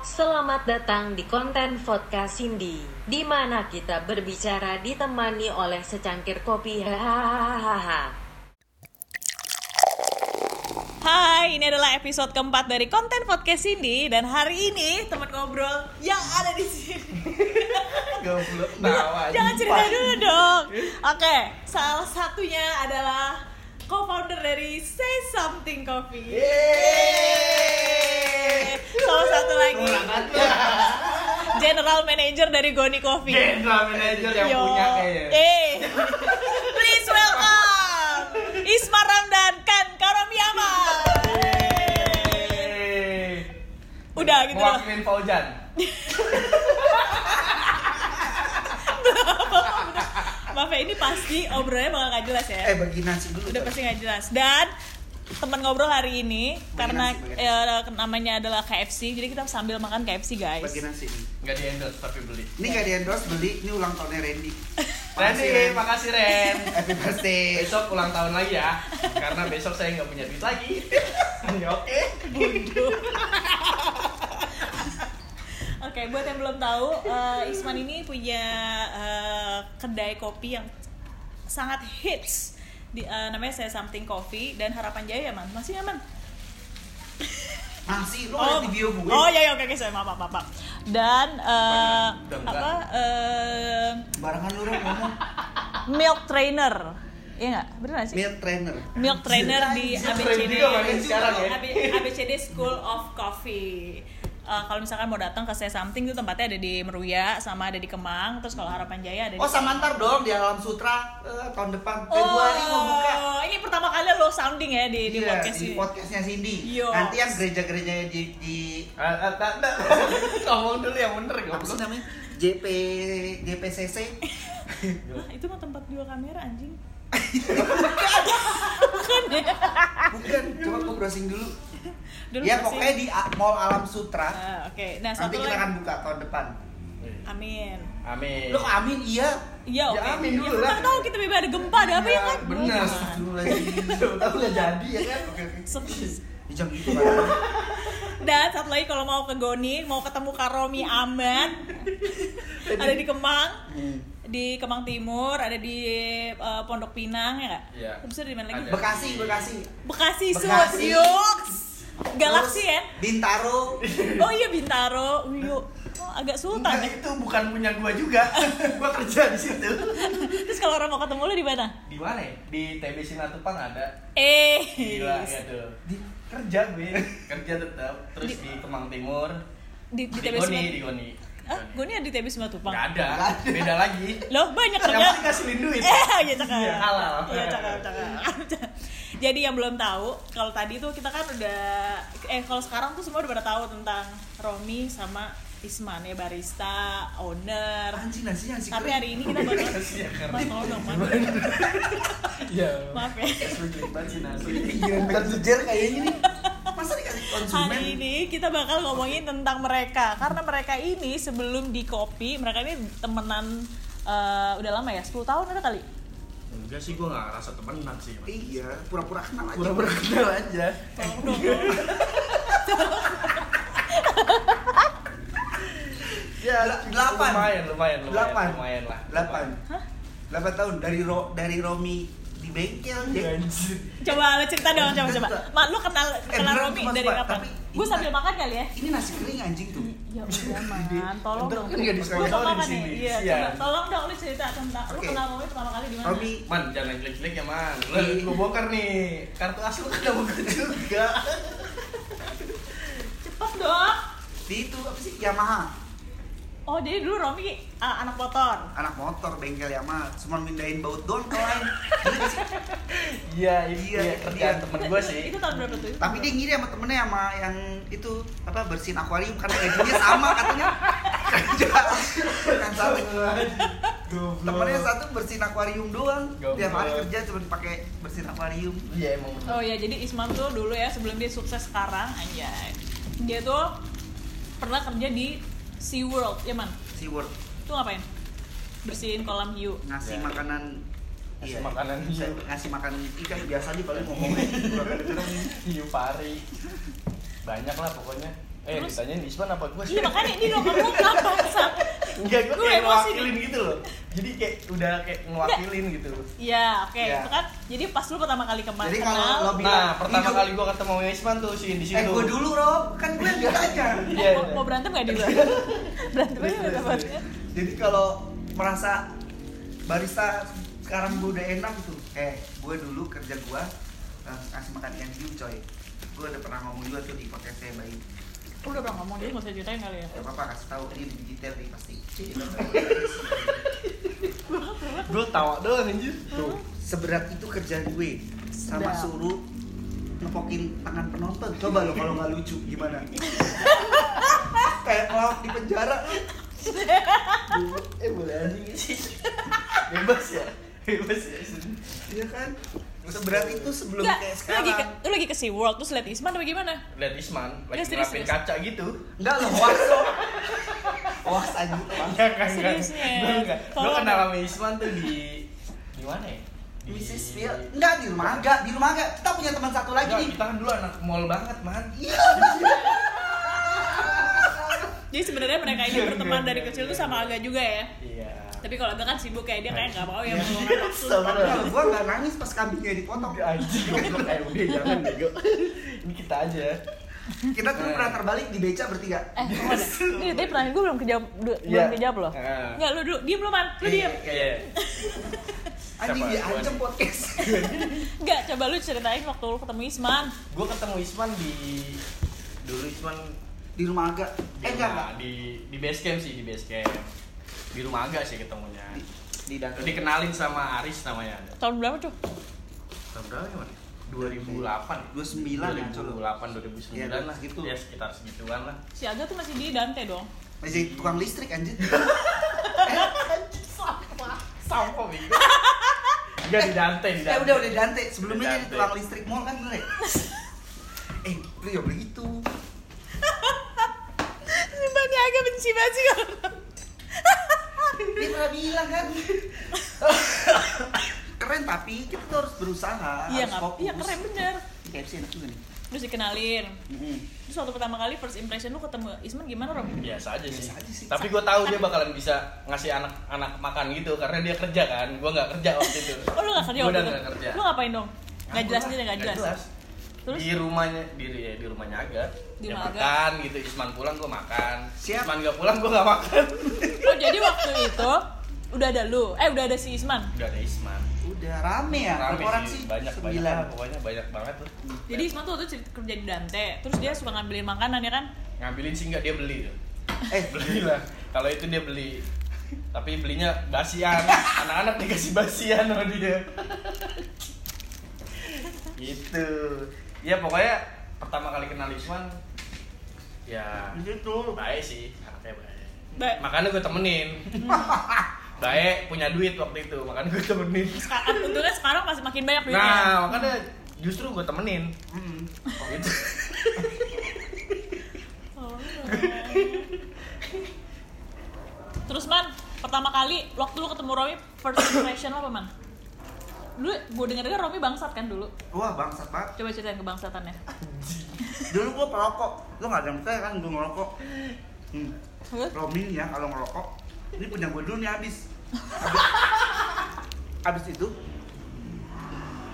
Selamat datang di konten podcast Cindy, di mana kita berbicara ditemani oleh secangkir kopi. Hahaha. Hai, ini adalah episode keempat dari konten podcast Cindy dan hari ini teman ngobrol yang ada di sini. Goblok tawa Jangan cerita dulu dong. Oke, salah satunya adalah co-founder dari Say Something Coffee. Salah satu lagi General Manager dari Goni Coffee. General manager yang Yo. punya kayaknya. Eh, please welcome Ismar Ramdan kan Karomiyama. Yeay. Udah gitu loh. Mewakilin Fauzan. Maaf ya, ini pasti obrolannya bakal gak jelas ya. Eh bagi nasi dulu. Udah pasti gak jelas. Dan teman ngobrol hari ini karena nasi, bagi eh, namanya adalah KFC, jadi kita sambil makan KFC guys. Bagi nasi nih. Nggak di endorse tapi beli. Ini gak di endorse beli, ini ulang tahunnya Randy. Randy, Ren. makasih Ren. Happy birthday. Besok ulang tahun lagi ya. Karena besok saya nggak punya duit lagi. Ya, Oke. Oke, buat yang belum tahu, eh, Isman ini punya eh, kedai kopi yang sangat hits. Di, eh, namanya saya Something Coffee dan Harapan Jaya man masih nyaman Masih, lo liat di bio gue. oh iya iya oke oke saya maaf maaf maaf dan Udah enggak. apa eh, Barengan lu ngomong. milk trainer iya nggak bener sih Milk trainer. milk trainer di ABCD sekarang ya. ABCD School of Coffee Eh, kalau misalkan mau datang ke Say Something itu tempatnya ada di Meruya sama ada di Kemang terus kalau Harapan Jaya ada di Oh sama ntar dong di Alam Sutra eh, tahun depan Februari mau buka. Oh, ini pertama kali lo sounding ya di, di Iya, podcast di podcastnya Cindy. Yo. Nanti yang gereja-gerejanya di, di Ah, ah. Ngomong dulu yang bener apa sih namanya? JP JPCC. Wah, itu mah tempat dua kamera anjing. Bukan ya? Bukan, coba gue browsing dulu. Dulu ya masih- pokoknya di Mall Alam Sutra. Ah, Oke, nah satu Nanti kita lagi. akan buka tahun depan. Amin. Amin. Lo amin iya. Iya, oke. Ya, amin dulu ya, lah. tahu kita bebas ada gempa, ada apa ya kan? Bukan. Tahu nggak jadi ya kan? Oke oke. Set- Jam gitu kan. Dan satu lagi kalau mau ke Goni, mau ketemu Karomi Ahmad, ada di Kemang, Hmm. di Kemang Timur, ada di eh, Pondok Pinang ya nggak? Iya. Itu di mana lagi? Bekasi, Bekasi. Bekasi, Bekasi. Yuk. Galaksi ya? Bintaro. Oh iya Bintaro, Uyuk. Oh, agak sultan Enggak, ya. itu bukan punya gua juga. gua kerja di situ. Terus kalau orang mau ketemu lu di mana? Di mana ya? Di TB Simatupang ada. Eh. Gila ya tuh. Di kerja gue. Kerja tetap. Terus di Kemang Timur. Di, di Di TB Goni, di Goni. Hah? Goni ada di TB Simatupang? Gak ada. Beda lagi. Loh banyak Yang kerja. penting kasihin duit. Eh, iya cakep. Iya, halal. Iya cakep, cakep. Jadi yang belum tahu, kalau tadi tuh kita kan udah eh kalau sekarang tuh semua udah pada tahu tentang Romi sama Isman ya barista, owner. Anjing nasi Tapi kering. hari ini kita bakal Nasinya kering. Mas tolong dong. Iya. Maaf ya. Banget nasi. Iya, bukan sejer kayaknya nih. Masa dikasih konsumen? Hari ini kita bakal ngomongin tentang mereka karena mereka ini sebelum di kopi mereka ini temenan eh, udah lama ya 10 tahun udah kali Enggak sih gua gak ngerasa temenan sih. Iya, pura-pura kenal aja. Pura-pura kenal aja. Tolong dong. Ya, delapan. Lumayan, lumayan, lumayan. Delapan. Lumayan lah. Delapan. Delapan tahun dari ro dari Romi di bengkel. Anjir. coba lo cerita dong coba coba mak lu kenal kenal beneran Romi dari kapan gue sambil makan kali ya ini nasi kering anjing tuh. ya udah man tolong dong kan nggak gue di sini. iya coba tolong dong lu cerita tentang lu kenal Romi pertama kali di mana Romi Man, jangan jelek-jelek ya man. Lu Iya. gua bongkar nih. Kartu as lu kan gua juga. cepet dong di itu apa sih Yamaha oh jadi dulu Romi ah, anak motor anak motor bengkel Yamaha cuma mindahin baut doang ke lain? Iya, Iya, iya, kerjaan iya. temen gua sih. itu tahun berapa tuh tapi dia ngiri sama temennya sama yang itu apa bersihin akuarium karena gajinya sama katanya kerja kan sama temennya satu bersihin akuarium doang tiap hari kerja cuma pakai bersihin akuarium Iya emang. Oh ya, jadi Isman tuh dulu ya sebelum dia sukses sekarang, anjay. Dia tuh pernah kerja di SeaWorld, ya man? SeaWorld Tuh ngapain? Bersihin kolam hiu. ngasih Ya. makanan Ngasih makanan hiu. ngasih makanan ikan biasa aja paling ngomongnya. Hiu pari. banyak lah pokoknya eh Terus? ditanyain Isman apa gue iya makanya ini nomor lu kenapa? Enggak gue kayak emosi ngewakilin gitu loh jadi kayak udah kayak ngewakilin gitu Iya, oke, Iya. itu kan. Jadi pas lu pertama kali kemarin Jadi kalau kenal, lo bilang nah pertama hidup- kali gue ketemu Isman tuh sih di situ Eh gue dulu Rob, kan gue yang ditanya eh, Iya, mau, iya. mau berantem gak di luar? berantem aja gak dapat. Jadi kalau merasa barista sekarang gue udah enak gitu Eh, gue dulu kerja gue eh, ngasih makan ikan hiu coy Gue udah pernah ngomong juga tuh di podcastnya Bayu Lu udah pernah ngomong dia nggak usah ceritain kali ya. Ya apa-apa kasih tahu ini lebih detail nih pasti gue tawa doang anjir Tuh, seberat itu kerjaan gue sama suruh nepokin tangan penonton. Coba lo kalau nggak lucu gimana? Kayak ngelawak di penjara. eh boleh anjing sih bebas ya bebas ya Iya kan? Seberat itu sebelum Enggak, kayak lu sekarang. lagi ke, lu lagi ke SeaWorld terus liat Isman apa gimana? lihat Isman lagi Nggak, serius, ngerapin serius. kaca gitu Enggak lo hoax lo. Hoax aja tuh. enggak enggak Tolong. kenal sama Isman tuh di di mana ya di Mrs. Phil. Enggak di rumah enggak, di rumah enggak. Kita punya teman satu lagi Enggak, nih. kita kan dulu anak mall banget man Iya. Jadi sebenarnya mereka ini Iya, berteman iya, dari iya, kecil iya. tuh sama Aga juga ya. iya Tapi kalau Aga kan sibuk kayak dia kayak nggak mau ya Iya. meluangkan waktu. Tapi gua enggak nangis pas kambingnya dipotong. anjing goblok eh udah jangan bego ini kita aja Kita tuh pernah terbalik di beca bertiga. Eh. Ini tadi pertanyaan gue belum kejawab, belum Iya. kejawab loh. Ah. Enggak, lu dulu, diem lu man, lu Iya, diem. Anjing dia ancam podcast. Enggak, coba lu ceritain waktu lu ketemu Isman. gue ketemu Isman di dulu Isman di rumah agak. Eh enggak enggak. di di base camp sih di base camp di rumah agak sih ketemunya Di, di dikenalin sama Aris namanya Tahun berapa tuh? tahun berapa ya man? 2008 29 ya, Colo. 2008 2009 Iya, lah segitu. ya sekitar segituan lah Si Aga tuh masih di Dante dong. Masih tukang listrik anjir. sampah bego Enggak di Dante di Eh Dante udah udah Dante, sebelumnya Di jadi Dante. tukang listrik mall kan bener ya? eh, lu ya begitu. Mbak ini agak benci banget sih kalau Dia pernah bilang kan. keren tapi kita tuh harus berusaha, Iya harus nggak? fokus. Iya keren bener. KFC enak juga nih. Terus dikenalin. Mm-mm. Terus waktu pertama kali first impression lu ketemu Isman gimana Rom? biasa aja sih. Biasa aja sih. Tapi gue tahu dia bakalan bisa ngasih anak-anak makan gitu karena dia kerja kan. Gue nggak kerja waktu itu. Oh lu gak kerja waktu udah itu? nggak kerja. Lu ngapain dong? Gak Nganggur jelas dia gak nggak jelas. Terus? Di rumahnya di ya, di rumahnya Aga. Di Aga. makan gitu. Isman pulang gue makan. Siap. Isman gak pulang gue gak makan. Oh jadi waktu itu udah ada lu, eh udah ada si Isman. Udah ada Isman. Udah rame ya, Rame orang sih, sih? banyak banyak Sembilan. lah, pokoknya banyak banget tuh. Jadi Isman tuh waktu itu cerita- kerja di Dante, terus dia suka ngambilin makanan ya kan? Ngambilin sih nggak dia beli tuh. Eh, beli lah kalau itu dia beli tapi belinya basian anak-anak dikasih basian sama dia gitu ya pokoknya pertama kali kenal Isman ya gitu. baik sih anaknya baik Baik. makanya gue temenin baik punya duit waktu itu makanya gue temenin Sekarang, untungnya sekarang masih makin banyak duitnya. nah makanya justru gue temenin Mm. gitu Oh. Terus man, pertama kali waktu lu ketemu Romi, first impression lo apa man? Dulu gue denger denger Romi bangsat kan dulu. Wah, bangsat banget. Coba ceritain kebangsatannya. Dulu gua perokok. Lu nggak ada yang percaya kan gua ngerokok. Hmm. Romi nih ya kalau ngerokok, ini punya gue dulu nih habis. Habis, habis itu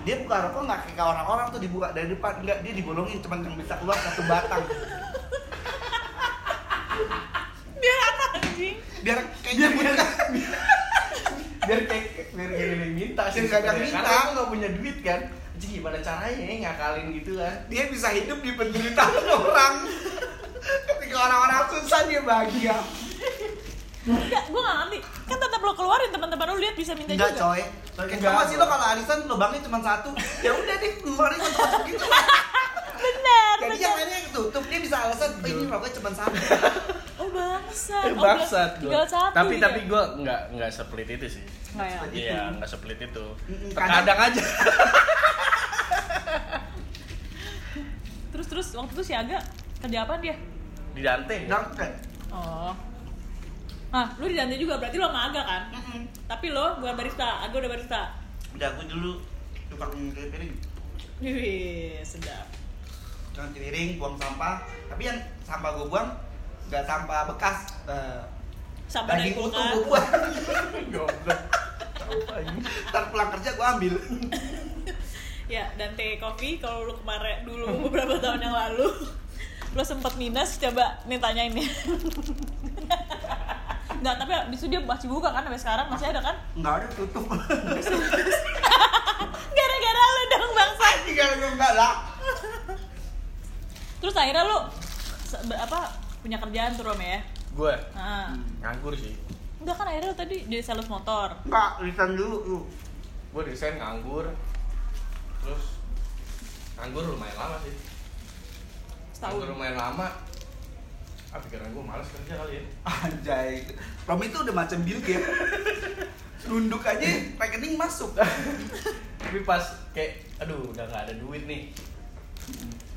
dia buka rokok nggak kayak orang-orang tuh dibuka dari depan enggak dia dibolongin cuman yang bisa keluar satu batang Biar apa anjing? biar kayaknya biar buka biar kayak biar kayak ada yang minta sih Biar nggak ada minta. karena gue gak punya duit kan jadi gimana caranya ya ngakalin gitu kan dia bisa hidup di penderitaan orang ketika orang-orang susah dia bahagia Enggak, gue gak ngerti. Kan tetap lo keluarin teman-teman lu lihat bisa minta enggak juga. coy Enggak. Kamu sih lo kalau arisan lubangnya cuma satu ya udah deh keluarin cocok gitu Bener, jadi yang lainnya tutup dia bisa alasan oh, ini rokoknya cuma satu Oh bangsat. Eh, Oh, bangsat gue tinggal satu tapi dia. tapi gue nggak nggak sepelit itu sih Nggak ya? Seperti iya itu. nggak sepelit itu terkadang aja Terus terus waktu itu si Aga kerja apa dia? di Dante Dangket. Oh. Ah, lu di Dante juga berarti lo sama Aga kan? Mm-mm. Tapi lo bukan barista, Aga udah barista. udah aku dulu tukang piring Wih, sedap. Jangan piring buang sampah tapi yang sampah gue buang nggak sampah bekas eh, Sampah dari daging utuh kulkas. gue buang Goblok. Ntar pulang kerja gue ambil Ya, dan teh kopi kalau lu kemarin dulu beberapa tahun yang lalu lu sempet minus coba nih tanyain nih. Enggak, tapi abis itu dia masih buka kan sampai sekarang masih ada kan? nggak ada tutup Gara-gara lu dong bangsa. tinggal enggak lah Terus akhirnya lu apa punya kerjaan tuh Rom ya? Gue Nah, nganggur sih. enggak kan akhirnya lu tadi jadi sales motor. nggak resign dulu lu Gue desain nganggur. Terus nganggur lumayan lama sih. Setahun. Nganggur lumayan lama. Ah pikiran gue malas kerja kali ya. anjay Romi itu udah macam Bill Gates nunduk aja rekening masuk Tapi pas kayak aduh udah gak ada duit nih.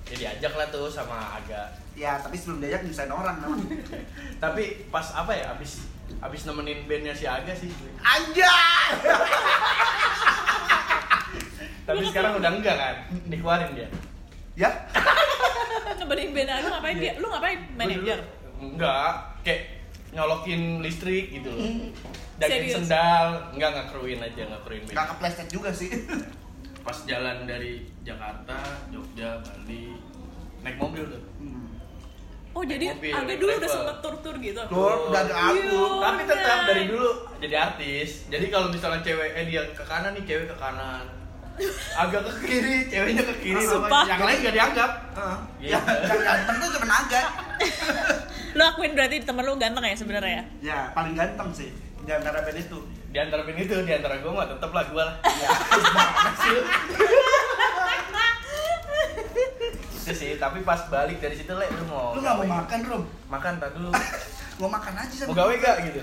Ya diajak lah tuh sama Aga. ya tapi sebelum diajak nyusahin orang namanya Tapi pas apa ya abis abis nemenin bandnya si Aga sih. anjay Tapi sekarang udah enggak kan? Dikeluarin dia. ya Nemenin band lu ngapain dia? Lu ngapain? Dulu Enggak, kayak nyolokin listrik gitu loh. Jagain Serius? sendal, enggak nggak kruin aja, nggak kruin nggak kepleset juga sih Pas jalan dari Jakarta, Jogja, Bali, naik mobil tuh. Oh, jadi mobil, Aga dulu udah sempet tur-tur gitu. Tur, udah ada aku Iya. Tapi tetap dari dulu jadi artis. Jadi kalau misalnya cewek eh dia ke kanan nih, cewek ke kanan. Agak ke kiri, ceweknya ke kiri. Sumpah. Yang lain gak dianggap. Heeh. Iya. ya yang ganteng tuh cuma naga Lu akuin berarti temen lu ganteng ya sebenarnya ya? ya paling ganteng sih di antara band itu Di antara band itu, di antara gue mah tetep lah gue lah. ya Itu sih, tapi pas balik dari situ le lu mau lu nggak mau makan rom Makan tak dulu. mau makan aja sama mau gawe gak gitu?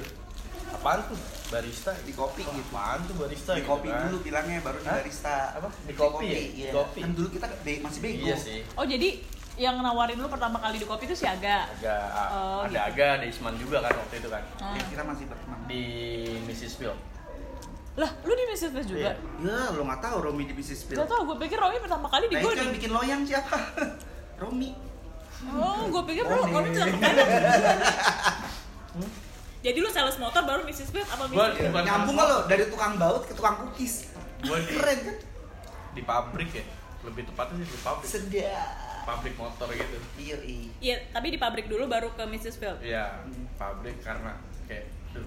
Apaan tuh? Barista di kopi Wah, gitu Apaan tuh barista? di gitu kopi kan? dulu bilangnya baru di Hah? barista Apa? Di kopi ya? iya. Kopi. kan dulu kita be- masih bego Iya sih. Oh, jadi yang nawarin lu pertama kali di kopi itu si Aga. Agak Oh, ada gitu. Aga, ada Isman juga kan waktu itu kan. Ah. Ya, kita masih berteman Di Mrs. Phil. Lah, lu di Mrs. Face juga? Iya. ya lo nggak tahu Romi di bisnis spill Gak tau, gue pikir Romi pertama kali di nah gue itu yang bikin loyang siapa Romi Oh, gue pikir Romi, Romi. Romi pertama kali Jadi lu sales motor baru Mrs. Face apa Mrs. bukan nyambung lo dari tukang baut ke tukang cookies Gua di, keren kan di pabrik ya. Lebih tepatnya sih di pabrik. sedap Pabrik motor gitu. iya iya Iya, tapi di pabrik dulu baru ke Mrs. Field. Iya, pabrik karena kayak duh,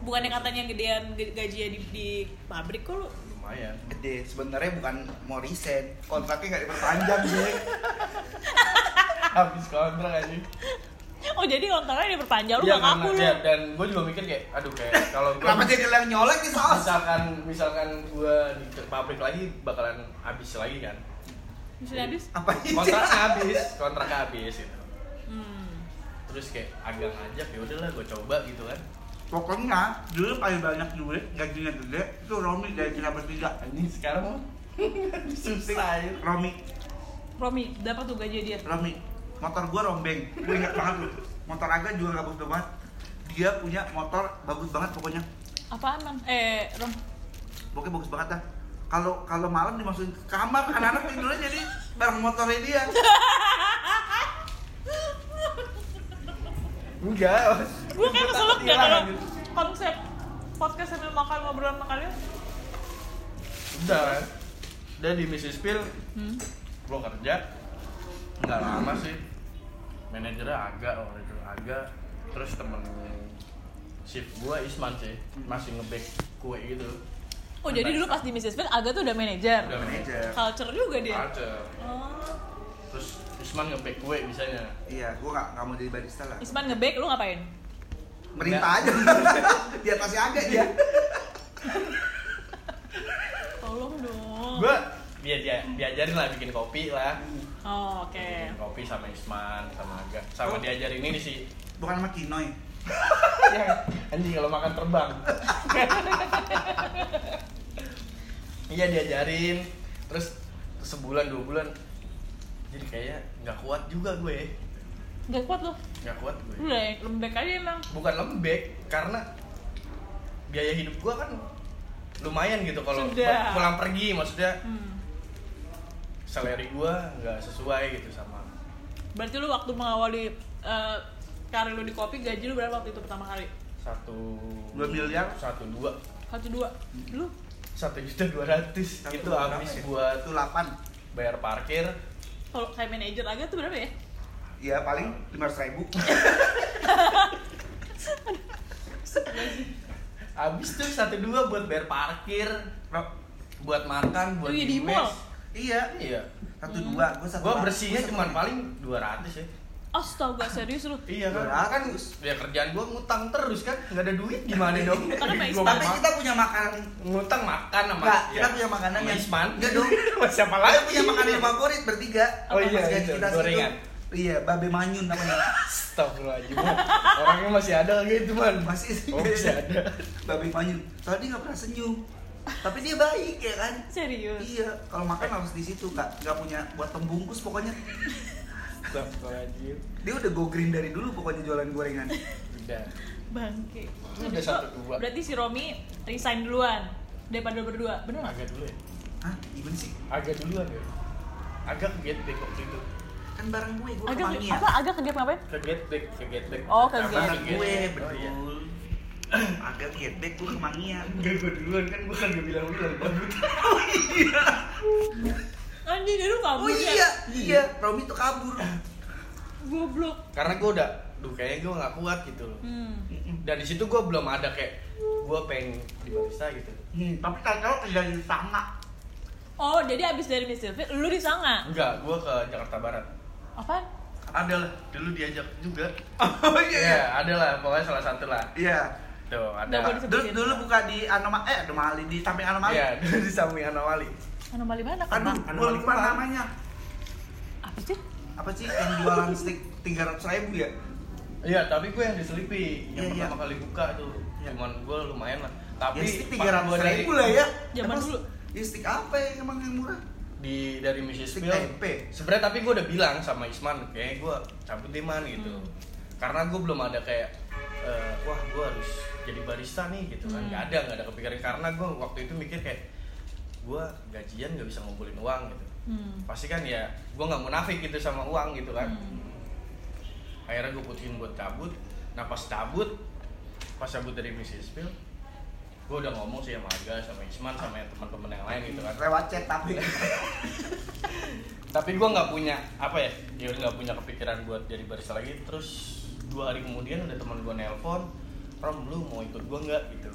Bukannya katanya gedean ge- gajinya di, di pabrik kok lu? lumayan. gede sebenarnya bukan mau resign kontraknya nggak diperpanjang sih Habis kontrak aja. Oh jadi kontraknya diperpanjang lu Iya, gak ngaku lu? iya, dan gue juga mikir kayak aduh kayak kalau gue kenapa jadi yang nyolek nih saus misalkan misalkan gue di pabrik lagi bakalan habis lagi kan Misalnya habis? apa ini kontraknya habis kontraknya habis gitu Hmm. terus kayak agak ngajak ya udahlah gue coba gitu kan pokoknya dulu paling banyak duit gajinya gede itu Romi dari kita bertiga ini sekarang susah ya Romi Romi, dapat tuh gaji dia. Romi motor gua rombeng gue ingat banget tuh motor aga juga gak bagus banget dia punya motor bagus banget pokoknya Apaan man? Eh, Rom. pokoknya bagus banget dah kalau kalau malam dimasukin ke kamar anak-anak tidurnya jadi bareng motornya dia. Enggak. Gue kayak keselak ya kalau konsep podcast sambil makan ngobrol sama kalian. udah. Udah di Mrs. Phil. Hmm. gue kerja. Nggak lama sih. Manajernya agak waktu itu agak terus temen shift gue Isman sih. Masih ngebake kue gitu Oh jadi dulu pas di Mrs. Fit Aga tuh udah manajer. udah manajer Culture juga dia. Culture. Oh. terus Isman ngebake kue bisanya iya gua gak, gak mau jadi barista lah Isman nge-bake lu ngapain? merintah aja di atasnya aga dia Tolong dong. gue dia dia diajarin lah bikin kopi lah Oh, oke. Bikin kopi sama Isman sama Aga sama Oh. diajarin ini si bukan sama Kinoy anjing kalau makan terbang iya diajarin terus sebulan dua bulan jadi kayak nggak kuat juga gue Gak kuat lu. nggak kuat gue udah lembek aja emang. bukan lembek karena biaya hidup gue kan lumayan gitu kalau pulang pergi maksudnya Hmm. salary gue nggak sesuai gitu sama Berarti lu waktu mengawali eh, karir lu di kopi gaji lu berapa waktu itu pertama kali? satu Dua miliar? satu dua Satu dua. Lu? satu juta dua ratus itu dua habis ya? buat Itu 8 bayar parkir Kalau kayak manajer agak tuh berapa ya? Ya paling 500 ribu habis tuh satu dua buat bayar parkir buat makan buat iya, di mes. mall? Iya iya Satu dua Gue satu ratus, bersihnya cuma paling 200 ya Astaga serius lu. iya kan? Dua kan ya kerjaan gua ngutang terus kan? Nggak ada duit gimana dong? Karena. Tapi kita punya makanan. Ngutang makan sama Enggak, ya, kita punya makanan yang Isman. Enggak dong. Sama siapa Kita lagi? punya makanan yang favorit bertiga. Oh iya, Pas gaji itu, kita situ. gorengan. Iya, babe manyun namanya. Astagfirullahaladzim. Orangnya masih ada gitu man. Masih oh, masih ada. Babe manyun. Soalnya dia gak pernah senyum. Tapi dia baik ya kan? Serius. Iya, kalau makan harus di situ kak, nggak punya buat pembungkus pokoknya. Astagfirullahaladzim Dia udah go green dari dulu pokoknya jualan gorengan. udah Bangke. Udah satu dua. Berarti si Romi resign duluan daripada berdua. Bener agak dulu ya Hah, gimana sih? agak duluan ya agak ke get back waktu itu Kan bareng gue, gue Agak kemangi ya. apa? Agak kegiat ngapain? ke get back ke get back Oh, ke Apa, get Bareng gue, Oh, iya. betul. Agak back gue kemangian. Enggak gue duluan kan gue kan gak bilang-bilang Bagus Anjing dia lu kabur Oh ya? iya, iya, Romi tuh kabur. Goblok. Karena gue udah Duh kayaknya gue gak kuat gitu loh Hmm. Dan di situ gue belum ada kayak Gue pengen di barista gitu Hmm, tapi kalau kerja di sana. Oh, jadi abis dari Miss Sylvie, lu di sana? Enggak, gue ke Jakarta Barat Apaan? Ada lah, dulu diajak juga Oh Iya, iya. ada lah, pokoknya salah satu lah Iya. Tuh, ada Nggak. Dulu dulu buka di Anomali, eh Anomali di samping Anomali. Iya, dulu di samping Anawali Anomali mana? Aduh, gue Anomali lupa Kemang. namanya. Apa sih? Apa sih yang jualan stick tiga ratus ribu ya? Iya, tapi gue yang diselipi Yang Iya, iya. pertama kali buka tuh Iya. Cuman gue lumayan lah Tapi ya stick pas tiga ratus ribu lah ya. Zaman dulu. Ya stick apa yang emang yang murah? di dari Mrs. Bill sebenarnya tapi gue udah bilang sama Isman kayak gue cabut deh man gitu Hmm. karena gue belum ada kayak eh, wah gue harus jadi barista nih gitu kan Hmm. nggak ada nggak ada kepikiran karena gue waktu itu mikir kayak gue gajian nggak bisa ngumpulin uang gitu Hmm. pasti kan ya gue nggak munafik gitu sama uang gitu kan Hmm. akhirnya gue putusin buat cabut nah pas cabut pas cabut dari Mrs. Bill gue udah ngomong sih sama Aga sama Isman sama yang teman-teman yang lain gitu kan Lewat chat tapi. tapi gue nggak punya apa ya dia nggak punya kepikiran buat jadi barista lagi terus dua hari kemudian ada teman gue nelpon Rom lu mau ikut gue nggak gitu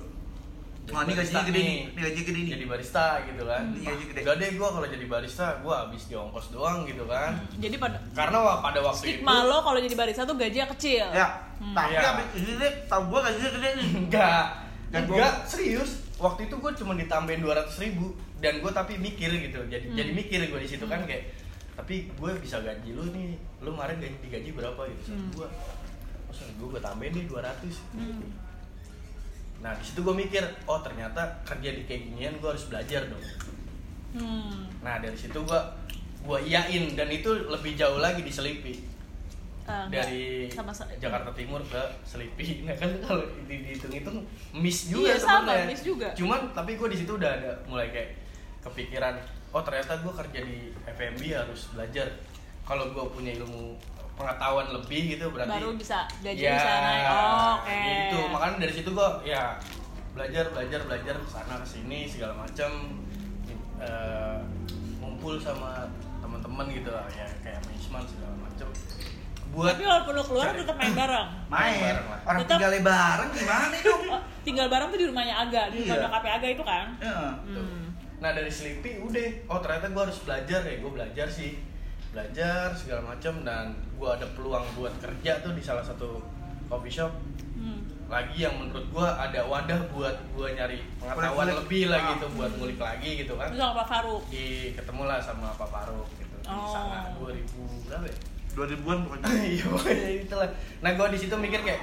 Oh, ini gajinya gede nih. Ini gaji gede nih. jadi barista gitu kan Ini gaji gede. gak deh gue kalau jadi barista gue habis di ongkos doang gitu kan Jadi pada karena wa- pada waktu itu stigma lo kalau jadi barista tuh gajinya kecil. Ya, Hmm. tapi Iya. abis ini deh, tau gue gajinya gede nih. enggak Dan enggak serius waktu itu gue cuma ditambahin dua ratus ribu dan gue tapi mikir gitu jadi Hmm. jadi mikir gue di situ kan kayak tapi gue bisa gaji lu nih lu kemarin gaji digaji berapa gitu Hmm. gue masa gue gue tambahin nih 200 Hmm. Nah di situ gue mikir oh ternyata kerja di kayak ginian gue harus belajar dong Hmm. nah dari situ gue gue iyain dan itu lebih jauh lagi di Selipi enggak. dari sama sa- Jakarta Timur ke Selipi. Nah kan kalau di- dihitung-hitung miss juga Iya, sama, sebenarnya. miss juga. Cuman tapi gue di situ udah ada mulai kayak kepikiran, oh ternyata gue kerja di FMB harus belajar. Kalau gue punya ilmu pengetahuan lebih gitu berarti baru bisa gaji ya, bisa naik. Oh, Oke. Gitu. Makanya dari situ gue ya belajar belajar belajar sana ke sini segala macam eh, ngumpul sama teman-teman gitu lah ya kayak management segala macam buat Tapi walaupun lo keluar tetap main bareng. Main, Bareng lah. orang Tetap- tinggalnya bareng gimana? Oh, tinggal bareng tuh di rumahnya Aga, di rumah Iya. nyokapnya Aga itu kan. Ya. Tuh. Hmm. Nah dari Sleepy udah, oh ternyata gue harus belajar ya, gue belajar sih, belajar segala macam dan gue ada peluang buat kerja tuh di salah satu coffee shop. Hmm. Lagi yang menurut gue ada wadah buat gue nyari pengetahuan lebih lah Ah. gitu, buat ngulik lagi gitu kan. Terus sama Pak Faruk. Di ketemu lah sama Pak Faruk gitu di Oh. sana 2000 berapa ya? Dua ribuan pokoknya. Iya pokoknya itulah. Nah gue di situ mikir kayak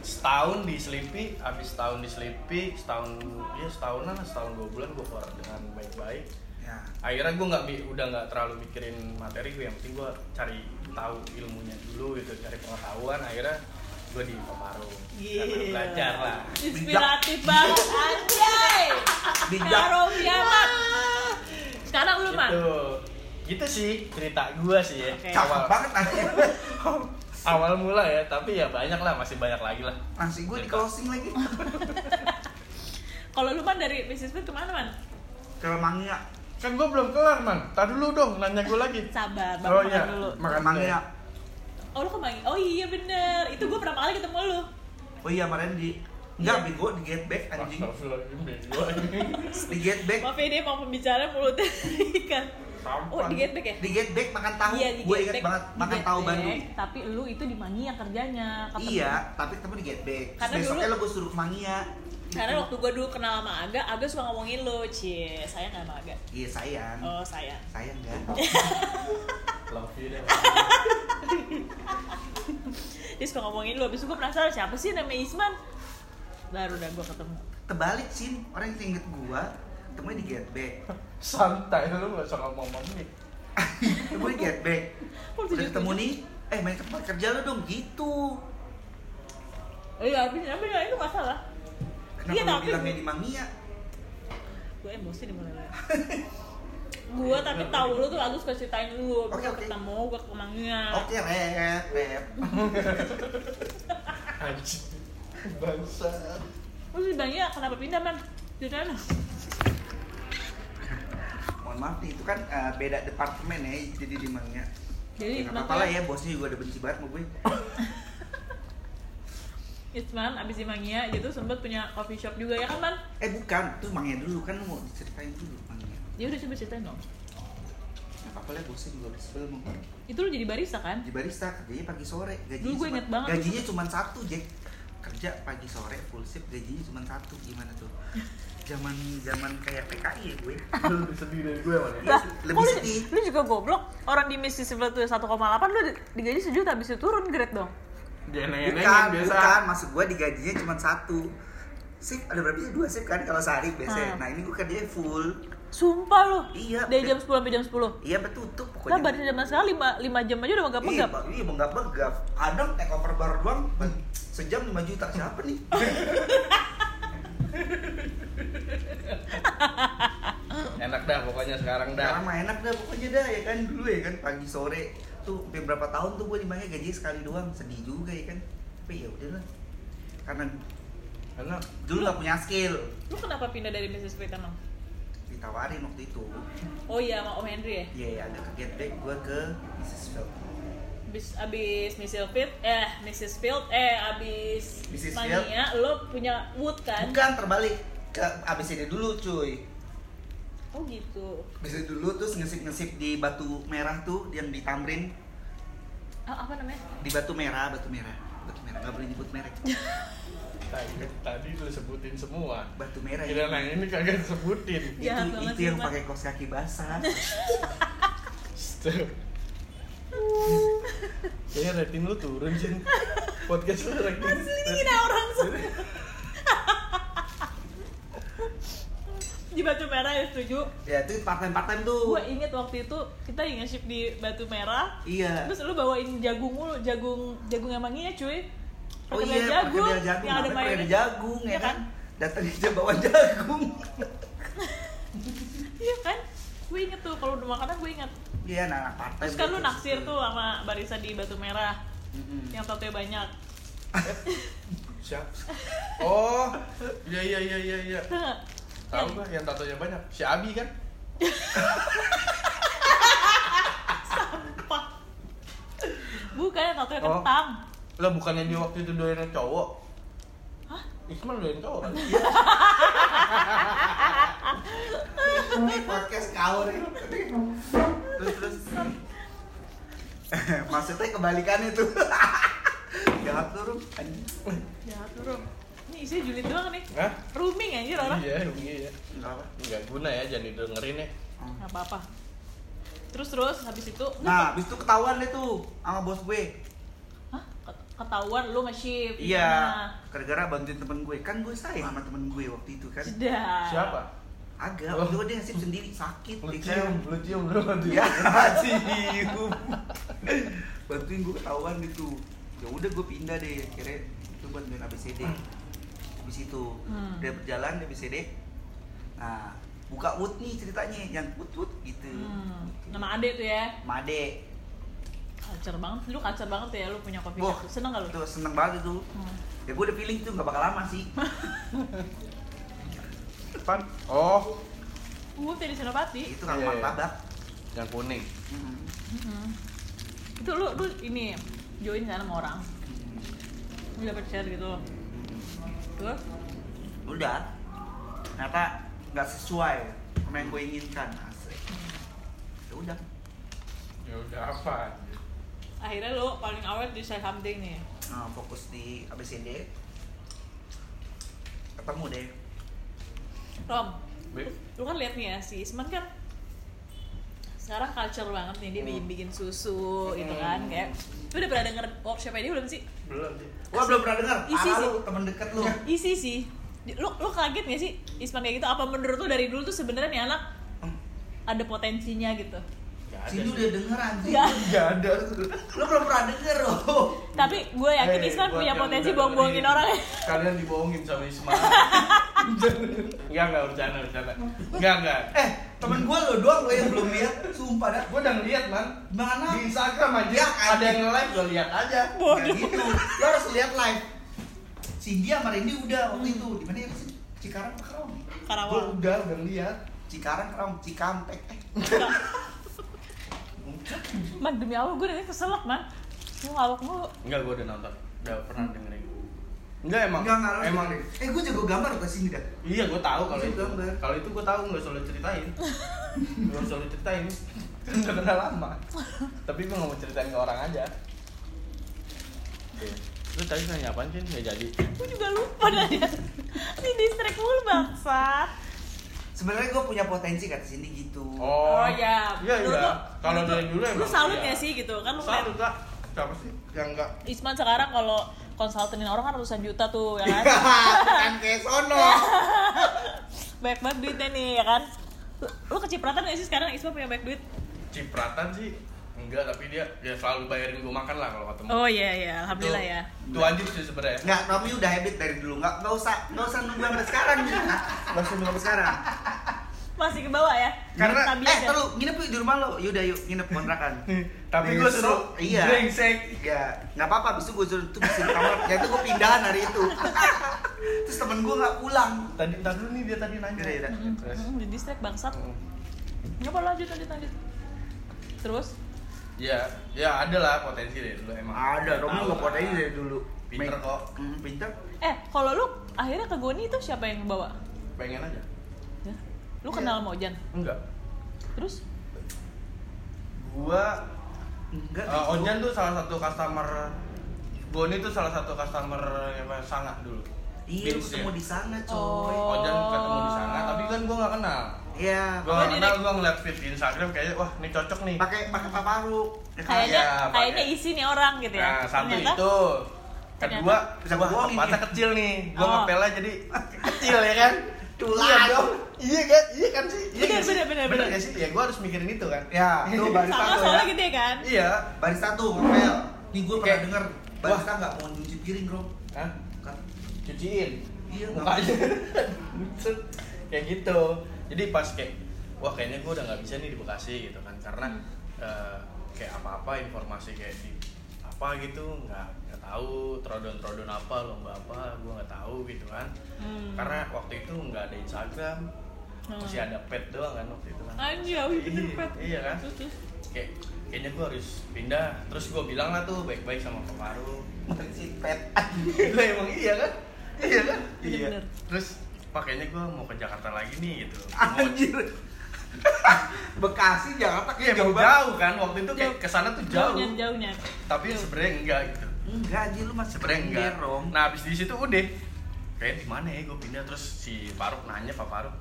setahun di Sleepy, habis setahun di Sleepy, setahun ya setahunan lah, setahun dua bulan gue keluar dengan baik-baik. Ya. Akhirnya gue nggak udah nggak terlalu mikirin materi gue, yang penting gue cari tahu ilmunya dulu gitu, cari pengetahuan. Akhirnya gue di karena Gila. belajar lah. Inspiratif banget anjay. Bijak. Karo kiamat. Sekarang lu mah. Gitu. Gitu sih cerita gua sih ya. Cakep Awal, banget nasi. awal mula ya, tapi ya banyak lah, masih banyak lagi lah. Nasi gue di closing lagi. Kalau lu man dari Mrs. Fit ke mana man? Ke Mangga. Kan gua belum kelar, Man. Tar dulu dong, nanya gua lagi. Sabar, bang Oh makan iya, dulu. Makan Mangga. Oh lu ke mana? Oh iya bener, itu gue pertama kali ketemu lu. Oh iya, kemarin di Iya. Enggak, bego di get back anjing. Di get back. Maaf ya dia mau pembicara mulutnya ikan. Oh di get back ya? Di get back makan tahu. Iya di gue get inget back. banget Di makan tahu Bandung. Tapi lu itu di Mangia kerjanya. ketemu. Iya, tapi ketemu di get back. Karena Besoknya dulu- lo gue suruh ke Mangia. Karena waktu gue dulu kenal sama Aga, Aga suka ngomongin lu, cie, sayang gak sama Aga? Iya sayang. Oh sayang. Sayang kan? Love you deh. Dia suka ngomongin lu, habis itu gue penasaran siapa sih namanya Isman? Baru dah gue ketemu. Terbalik sih, orang yang inget gua temunya di get back. Santai lu gak usah ngomong nih. Ketemu di get back. Udah ketemu nih, eh main ke tempat kerja lo dong gitu. Iya, tapi itu gak salah. Kenapa Iya, tapi- bilangnya di Mangia? Gue emosi nih mulai Gue tapi tahu lu tuh Agus kasih ceritain Oke, gue oke. ketemu, gue ke Mangia. Oke, rep, rep. Anjing. Bangsa. Terus di Mangia kenapa pindah man? Ceritain dong. Mohon maaf nih, itu kan eh, beda departemen ya, jadi di Mangia. Jadi Ya, apa-apa lah ya, bosnya juga udah benci banget sama gue. Isman abis di Mangia itu sempat punya coffee shop juga ya kan man? Eh bukan, itu Mangia dulu kan mau diceritain dulu Mangia. Ya udah coba ceritain dong. Nggak apa-apa lah, bosnya juga sebel mau Itu lu jadi barista kan? di barista kerjanya pagi sore gajinya Dulu gue inget banget. gajinya cuma satu Jack kerja pagi sore full shift gajinya cuma satu gimana tuh zaman zaman kayak PKI ya gue lebih sedih dari gue mana? Iya, lebih kok lu, sedih. lu juga goblok. Orang di Mississippi tuh 1,8 lu di- digaji sejuta habis itu turun grade dong. Bukan biasa. bukan maksud gue digajinya cuma satu shift ada berapa sih dua shift kan kalau sehari biasanya Hmm. nah ini gue kerjanya full Sumpah lu. Iya, Dari jam 10 sampai jam 10. iya betul tuh Lah pokoknya baru zaman sekarang 5, 5 jam aja udah Iya. Pak. iya menggap begap kadang take over baru doang sejam 5 juta siapa nih Enak dah pokoknya sekarang dah. Sekarang mah enak dah pokoknya dah ya kan dulu ya kan pagi sore tuh berapa tahun tuh gue dibayar gaji sekali doang sedih juga ya kan tapi ya udahlah karena Karena dulu gak punya skill Lu kenapa pindah dari Mississippi emang? ditawarin waktu itu Oh iya sama Om Henry ya? iya ya, ada ke get back gue ke Mrs. Field Abis, abis Mrs. Field, eh Mrs. Field, eh abis Mrs. Mania, lo punya wood kan? bukan terbalik ke ABCD dulu cuy Oh gitu. ABCD dulu terus ngesip-ngesip di batu merah tuh yang di Tamrin Ah, apa namanya? di batu merah batu merah batu merah nggak boleh nyebut merek tadi, tadi lu sebutin semua. batu merah Kira ya. yang ini kagak sebutin. Jahat itu itu sih, yang pakai kaos kaki basah. Kayaknya rating lu turun Jin Podcast lu rating Ini orang semua. Di Batu Merah ya setuju. ya itu part time part time tuh Gue inget waktu itu kita nge-ship di Batu Merah. iya Terus lu bawain jagung mulu, jagung jagung yang manginya cuy. Oh Perkedel iya, jagung, perkedel jagung, yang ada mayones. jagung ya Iya kan? kan? Datang aja bawa jagung. Iya kan? Gue inget tuh kalau udah makanan gue inget. Iya, nah, part time. Terus kan lu naksir tuh sama barista di Batu Merah Mm-mm. yang tatonya banyak. Siap Oh Iya iya iya iya iya? Tahu gua yang tatonya banyak Si Abi kan Sampah. Bukan yang tatonya Oh. kentang. Lah bukannya dia waktu itu doyan yang cowok Hah? Ismail doyan cowok kan Ini podcast kau nih. Terus terus. Maksudnya kebalikannya tuh. Jangan turun. Jahat lu, Rom. Ini isinya julid doang nih. Hah? Rooming anjir orang. Iya iya Enggak apa. Nggak guna ya jangan didengerin ya Nggak apa-apa. Terus terus habis itu Nah, habis itu ketahuan deh tuh sama bos gue. Hah? Ket- Ketahuan lu nge-shift. Iya, gara-gara bantuin temen gue. Kan gue sayang sama temen gue waktu itu kan. Sudah. Siapa? Agak, Oh. waktu itu dia ngasih sendiri sakit. Lu ya cium, kan? lu cium lu bantuin Ya, cium. Bantuin gue ketahuan gitu. Ya udah gue pindah deh, akhirnya itu bantuin ABCD. Habis itu Hmm. dia berjalan di ABCD. Nah, buka wood nih ceritanya yang wood wood gitu Hmm, nama Ade tuh ya. Made Culture banget, lu culture banget ya lu punya kopi shop. Seneng gak lu? tuh seneng banget itu Hmm. ya gue udah feeling tuh nggak bakal lama sih Depan. Oh, Gue tadi Senopati. itu kan Iya, iya. martabak yang kuning. Mm-mm. Hmm. Itu lu, lu ini join kan sama orang. Lu dapet share gitu. Terus? udah ternyata nggak sesuai sama yang gue inginkan asik ya udah Ya udah apa? Akhirnya lu paling awet di say something nih. nah, fokus di ABCD ketemu deh Rom, lu kan lihat nih ya si Isman kan sekarang culture banget nih dia Hmm. bikin bikin susu gitu Hmm. kan kayak lu udah pernah denger workshopnya dia belum sih Belum sih. Wah belum pernah dengar. Isi sih. lu temen deket lu. isi sih lu lu kaget gak sih Isman kayak gitu apa menurut lu dari dulu tuh sebenarnya nih anak Hmm. ada potensinya gitu Sini udah denger anjing. Nggak. Gak ada. Lu belum pernah denger loh. tapi gue yakin Eh, Isman punya potensi bohong-bohongin orang ya Kalian dibohongin sama Isma. Enggak, enggak bercanda, bercanda. Enggak, enggak. Eh, temen gue lo doang lo yang belum lihat. Sumpah dah. Gue udah ngeliat, Man. Mana? Di Instagram aja Ya, ada anjing. yang live gue lihat aja. Nggak gitu. Lo harus lihat live. Cindy sama Randy udah waktu itu. Di mana ya sih? Cikarang Kerawang? Gue Karawang udah udah ngeliat. Cikarang Kerawang, Cikampek. Eh, man demi Allah gue udah keselak man lu ngawak mulu Enggak, gue udah nonton. Udah pernah dengerin. Enggak emang. enggak enggak lo emang. Eh, gue jago gambar ke sini dah. Iya, gue tahu kalau Itu. Kalau itu gue tahu nggak selalu ceritain. Gue selalu ceritain. Kan udah kenal lama. Tapi gue nggak mau ceritain ke orang aja. Oke. Lu tadi nanya apaan sih? Nggak jadi. gue juga lupa nanya si distract mulu bangsat Sebenarnya gue punya potensi kata Cindy gitu. Oh, ya Iya, iya. lu- Kalau dari lu- dulu lu emang salut iya. gak sih gitu kan lu Salut kak. Siapa sih yang enggak? Isman sekarang kalau konsultanin orang kan ratusan juta tuh ya kan Bukan kayak sono. banyak banget duitnya nih ya kan lu, lu kecipratan gak sih sekarang Isman punya banyak duit Cipratan sih enggak, tapi dia dia selalu bayarin gue makan lah kalau ketemu. oh iya iya alhamdulillah ya Itu wajib sih sebenarnya. Enggak, tapi udah habit dari dulu. Enggak enggak usah enggak usah nunggu sampai sekarang. Enggak usah nunggu sampai sekarang. Masih ke bawah ya Karena- Eh, ya? terus nginep yuk di rumah lo. Yaudah yuk nginep kontrakan. Tapi gue suruh iya. brengsek. Ya, nggak apa-apa. Abis itu gue suruh tuh di kamar. Ya itu gue pindahan hari itu. Terus temen gue nggak pulang. Tadi dulu nih dia tadi nanya. Terus. mm, di distract bangsat Mm. nggak apa lanjut lanjut lanjut terus Ya, ya ada lah potensi deh dulu emang. Ada, Romi nggak potensi dari dulu. Pinter kok. Hmm, pinter. eh kalau lu akhirnya ke Goni itu siapa yang bawa Pengen aja. Ya. lu kenal sama Ojan Enggak. terus Gua Enggak. eh, Ojan tuh salah satu customer Boni tuh salah satu customer yang sangat dulu. Iya, ketemu ya. di sana, coy. Oh. Ojan ketemu di sana, tapi kan gua nggak kenal. Iya. Gua Oh, nggak kenal, gua ngeliat feed di Instagram kayaknya wah ini cocok nih. Pakai pakai paparu. Ya kayaknya Iya, kayaknya isi nih orang gitu ya Nah, satu Ternyata- itu. Kedua, Bisa bohongin tempatnya nih. kecil nih. Gua Oh. ngepelnya jadi kecil ya kan. Tulang. Iya dong. Iya kan? Iya kan sih? Iya Bener, bener, bener, bener. nggak sih? Ya gua harus mikirin itu kan. Ya, tuh barista sama tuh soalnya ya. gitu ya kan Iya. Barista tuh ngepel. Nih gue pernah denger barista nggak mau nyuci piring, bro. Hah? Kan. Cuciin. Iya, mukanya. Buset. kayak gitu. Jadi pas kayak wah kayaknya gua udah nggak bisa nih di Bekasi gitu kan karena Hmm. eh, kayak apa-apa informasi kayak di apa gitu nggak tahu trodon-trodon apa lomba apa gua nggak tahu gitu kan Hmm. karena waktu itu nggak ada Instagram Hmm. masih ada pet doang kan waktu itu kan Anjir, bener Iya, pet. iya kan Terus, terus. kayak kayaknya gua harus pindah terus gua bilang lah tuh baik-baik sama Pak Faru Si pet. Gue emang iya kan? Iya kan? Bener-bener. Terus pakainya gue mau ke Jakarta lagi nih gitu. Anjir. Bekasi Jakarta Iya kayak banget. jauh kan waktu itu kayak Jauh. ke sana tuh jauh. jauhnya jauhnya Tapi sebenarnya enggak gitu. Enggak anjir lu masih Sebenarnya enggak. Rom. Nah abis di situ udah kayak di mana ya gue pindah terus si Faruk nanya Pak Faruk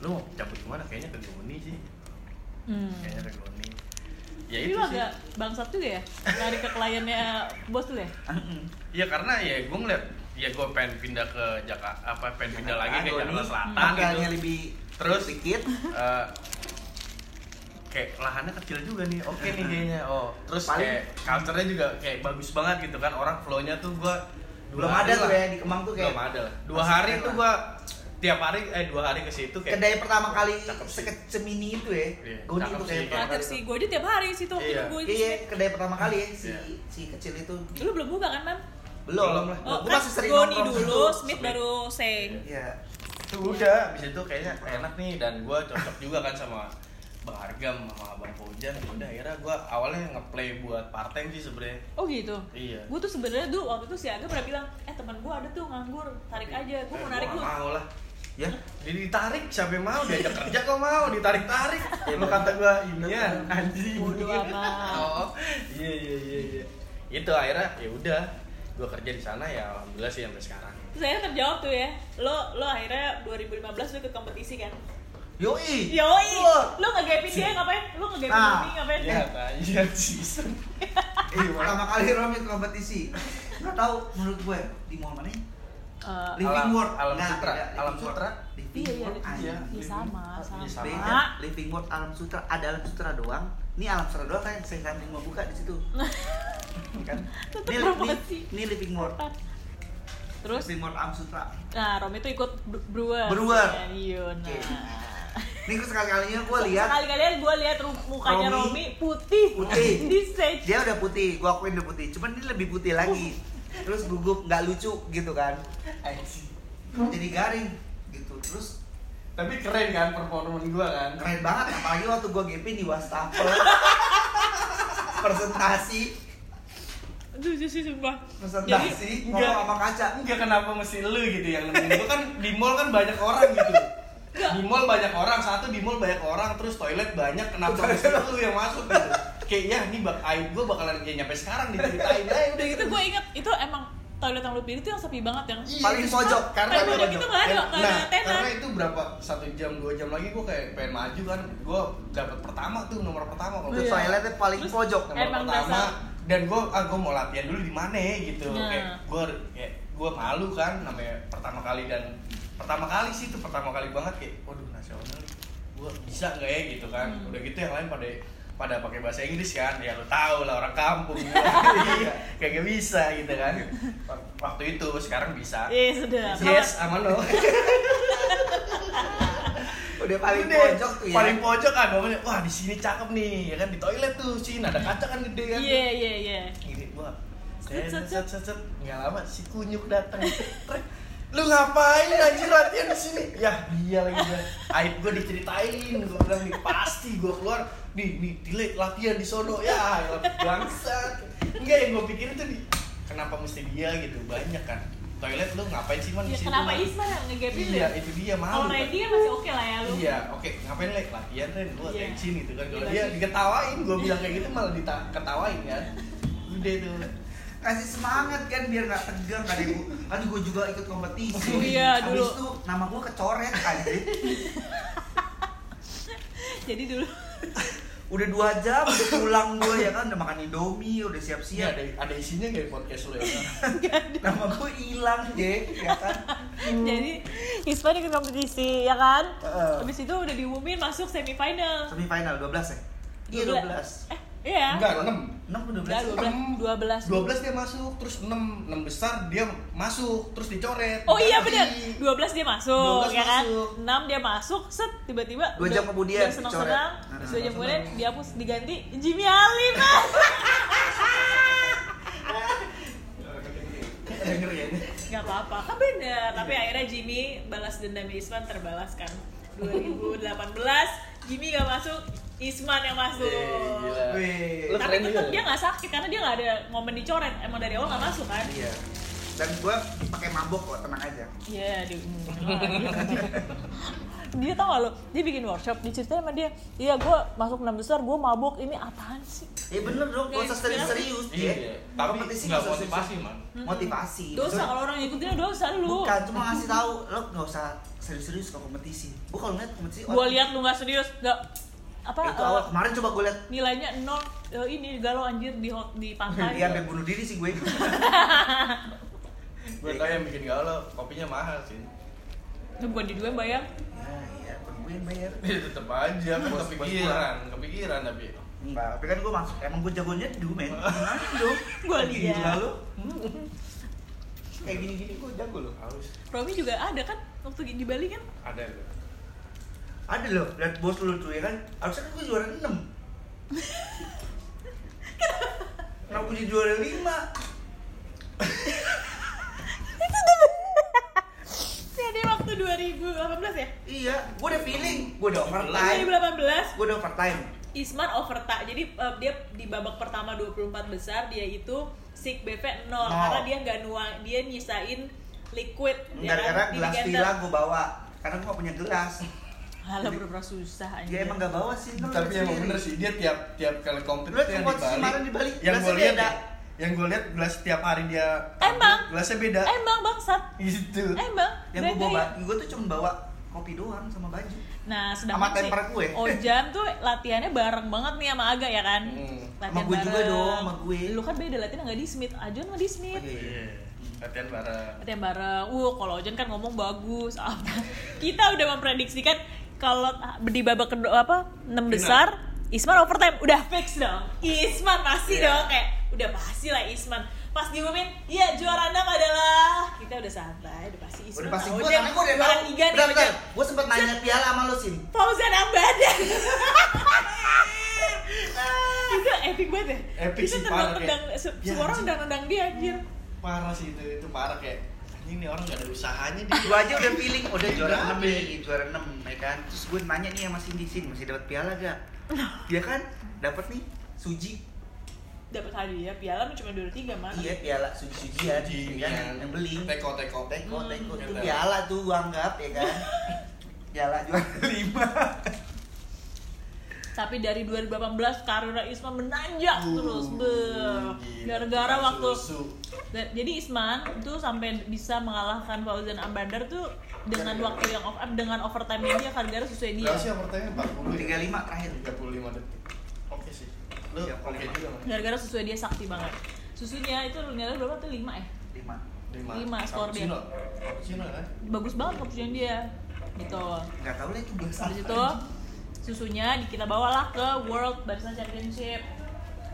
lu mau cabut ke mana kayaknya ke Goni sih hmm. kayaknya ke Goni ya Tapi itu lu sih agak bangsat juga ya Lari ke kliennya bos lu ya Iya karena ya gue ngeliat ya gue pengen pindah ke Jakarta apa pengen pindah lagi ke Jakarta Selatan gitu. lebih Terus sedikit. Kayak lahannya kecil juga nih oke nih kayaknya oh terus Paling- kayak culture-nya juga kayak bagus banget gitu kan orang flow-nya tuh gua Belum hari ada tuh lah. ya di Kemang tuh kayak belum ada lah dua hari tuh gua tiap hari eh dua hari ke situ kayak kedai pertama kali cakep sih. seke- semini itu ya Iya, Goni cakep itu sih, kayak kali sih, gue aja tiap hari sih tuh Iya. gue iya kedai pertama kali ya si Iya. si kecil itu Lu belum buka kan, Man? belum Belum lah. Oh, gue kan masih sering Goni dulu, situ. Smith baru Seng. iya itu udah abis itu kayaknya enak nih dan gue cocok juga kan sama Bang Argam sama Bang Fojan ya udah akhirnya gue awalnya ngeplay buat part time sih sebenarnya Oh gitu. iya Gue tuh sebenarnya dulu waktu itu si Aga pernah bilang, eh teman gue ada tuh nganggur, tarik aja. Gue mau Eh, narik gua lu. mau lah ya jadi ditarik siapa yang mau diajak kerja kok mau ditarik tarik lo kata gue ini ya anjing Bodoh amat. oh iya iya iya iya itu akhirnya ya udah gue kerja di sana ya alhamdulillah sih sampai sekarang Saya terjawab tuh ya. Lo lo akhirnya 2015 lo ikut kompetisi kan? Yoi Yoi. Lo ngegapin dia ngapain? Lo ngegapin Nah. Romi ngapain? ya aja season eh, pertama kali Romi kompetisi nggak tahu menurut gue di mall mana ya? Eh, Living Alam- World Alam Nggak, Sutra. tidak, Alam. Sutra. Living Iya, iya, World Iya, Iya sama, sama. Iya, sama. Beda, Living World Alam Sutra ada Alam Sutra doang. Ini Alam Sutra doang kan saya samping mau buka di situ. kan? Ini, promosi. ini, ini Living World. Terus, Living World Alam Sutra. nah Romi tuh ikut Bre- Brewer. Brewer. Iya, nah. Ini gue sekali-kalinya gue lihat Sekali-kalian gue lihat mukanya Romi Romi putih, putih. di stage. dia udah putih, gue akuin udah putih. Cuman ini lebih putih lagi. Terus gugup nggak lucu gitu kan. Jadi garing gitu. Terus tapi keren kan performa gue kan keren banget apalagi waktu gue GP di wastafel presentasi Aduh, sih sumpah. presentasi ngomong sama kaca enggak kenapa mesti lu gitu yang nemenin gue kan di mall kan banyak orang gitu di mall banyak orang satu di mall banyak orang terus toilet banyak kenapa mesti lu yang masuk gitu. Kayak ya ini bak aib gue bakalan ya nyampe sekarang diceritain aja udah gitu. Itu gue inget, itu emang toilet yang lu pilih itu yang sepi banget yang Iya, Paling pojok, karena paling pojok itu nggak ada, nggak ada nah, tenan. karena itu berapa satu jam dua jam lagi gue kayak pengen maju kan. Gue dapat pertama tuh nomor pertama kalau Iya. toiletnya paling Terus- pojok. Nomor Emang pertama. dasar. dan gue ah gue mau latihan dulu di mana gitu. Nah. kayak gue kayak gue malu kan namanya pertama kali dan pertama kali sih itu pertama kali banget kayak waduh nasional gue bisa nggak ya? Gitu kan. Hmm. udah gitu yang lain pada pada pakai bahasa Inggris kan. Ya lo tau lah orang kampung. Iya kayak gak bisa gitu kan. Waktu itu sekarang bisa. Iya sudah. yes aman lo. Udah paling Udah, pojok tuh ya. Paling pojok kan ngomongnya wah di sini cakep nih. Ya kan di toilet tuh sih ada kaca kan gede kan. Iya iya iya. gini gua Set, set set, set nggak lama si kunyuk datang lu ngapain anjir latihan di sini ya dia lagi bilang aib gua diceritain gua bilang nih pasti gua keluar nih nih delay latihan di sono ya bangsat enggak yang gua pikir itu di kenapa mesti dia gitu banyak kan toilet lu ngapain sih man Ya, di situ kenapa Man? Isma yang ngegapin iya lu? itu dia Kalau malu kan. Randy kan masih oke lah ya lu. Iya, oke. Ngapain lek latihan Ren? Gua Iya. tensin gitu kan. Kalau Iya, dia diketawain, gua bilang kayak gitu malah diketawain kan. Udah tuh. Kasih semangat kan biar nggak tegang kan ibu aduh gue juga ikut kompetisi. Oh iya, dulu. Habis itu nama gue kecoret anjir Jadi dulu. Udah dua jam udah pulang gue ya kan? Udah makan indomie udah Iya, siap-siap ada ada isinya kayak podcast lu ya. nama gue hilang Jack ya kan? Jadi Isma ikut kompetisi ya kan? Heeh. Habis itu udah diumumin masuk semifinal. semifinal 12 ya? Iya 12 Eh, iya. Enggak, 6. 6 ke 12 Enggak, 12. 12. 12 dia masuk, terus 6 6 besar dia masuk, terus dicoret. Oh iya bener, 12 dia masuk 12 ya kan? masuk. 6 dia masuk, set tiba-tiba Dua udah- jam kemudian senang-senang, dicoret. terus dua jam Nah, kemudian senang. dihapus diganti Jimmy ah. denger ya Gak apa-apa, kan bener Tapi akhirnya Jimmy balas dendam Isman terbalaskan 2018 Jimmy gak masuk, Isman yang masuk. Gila. Wih. Lu Tapi tetap juga. dia gak sakit karena dia gak ada momen dicoret. Emang dari awal gak masuk kan? iya. Dan gue pakai mabok kok tenang aja. Iya, di dia tau gak lo, dia bikin workshop, diceritain sama dia Iya gue masuk enam besar, gue mabuk, ini apaan sih? ya bener dong. Gak usah serius-serius Iya, Jack tapi kompetisi nggak nggak usah motivasi. Man. motivasi. Dosa Maksudnya- kalau orang ngikutin dosa lu. Bukan cuma ngasih tahu lo nggak usah serius-serius kalau kompetisi. Gue kalau ngeliat kompetisi Gue lihat lu gak serius, gak apa itu eh, awal kemarin coba gue liat nilainya nol eh, ini galau anjir di hot- di pantai dia sampai bunuh diri sih gue Gue tau yang bikin galau, kopinya mahal sih. Itu bukan di dua yang bayar ya iya kan gue yang bayar Ya tetep aja kan kepikiran, kepikiran tapi. enggak tapi kan gue masuk emang gue jagonya dulu men gimana dong Gua Gila liat. lu kayak gini-gini gue jago loh Harus Romi juga ada kan waktu di Bali kan? ada. Ada loh lihat bos lu tuh ya kan? Harusnya kan gue juara 6 kenapa? Gue jadi juara 5 Jadi waktu 2018 ya? iya gue udah feeling. Gue udah overtime. 2018 gue udah overtime. Isman overtime. Jadi eh, dia di babak pertama 24 besar dia itu sick BV 0 Nol. karena dia nggak nuang dia nyisain liquid ya gara-gara kan, di gelas villa gue bawa. Karena gue gak punya gelas Halah bener susah aja. dia emang gak bawa sih Tapi emang bener sih dia tiap tiap kali kompetisi Lu lihat yang di Bali. kemarin di Bali, Yang gue lihat ya, yang gue lihat gelas tiap hari dia tampil, Emang? gelasnya beda. Emang bangsat. Gitu. Emang. yang gue bawa ya. gue tuh cuma bawa kopi doang sama baju Nah, Sama sedangkan si temper kue. Ojan tuh latihannya bareng banget nih sama Aga ya kan? Hmm. Sama gue juga dong, sama gue. Lu kan beda latihan nggak di Smith, Ajon nggak di Smith. Oke. Iya. Latihan bareng. Latihan bareng. Uh, kalau Ojan kan ngomong bagus apa. Kita udah memprediksikan kalau di babak kedua apa 6 besar Isman overtime udah fix dong. Isman pasti Iya. dong kayak udah pasti lah Isman. Pas diumumin, iya juara 6 adalah kita udah santai, udah pasti Isman. udah pasti gue karena gue udah tahu tiga nih bentar, gue sempet nanya piala sama lo sin Fauzan Abadan. itu epic banget ya. Epic itu sih, parah, kayak, se- ya, semua orang anjing. tendang-tendang dia anjir. Parah sih itu itu parah kayak anjing nih orang gak ada usahanya dia. gue aja udah feeling udah juara Kenapa? 6 nih juara 6 ya kan? Terus gue nanya nih sama Cindy sin masih dapat piala gak dia kan? Dapat nih suji. Dapat hadiah piala cuma dua tiga mana? iya piala suji sujian Suji, ya, yang yang, yang beli Teko. Teko teko. Hmm, teko itu gitu. piala tuh gue anggap ya kan? Piala juara 5 Tapi dari 2018 karir Isman menanjak Uh, terus be. Gara-gara Susu. waktu Da- jadi Isman tuh sampai bisa mengalahkan Fauzan Ambandar tuh dengan Gara-gara. waktu yang off, eh, dengan overtime dia gara-gara sesuai dia. Berapa sih pertanyaan 40 ya? 35 terakhir 35 detik. Oke sih. Lu oke lima. juga. Gara-gara sesuai dia sakti banget. Susunya itu nilai berapa tuh 5 ya? 5 Lima skor dia. Cappuccino. Cappuccino kan? Bagus banget keputusan dia. Gitu. nggak tahu lah itu gelas Habis itu susunya kita bawalah ke World Barista Championship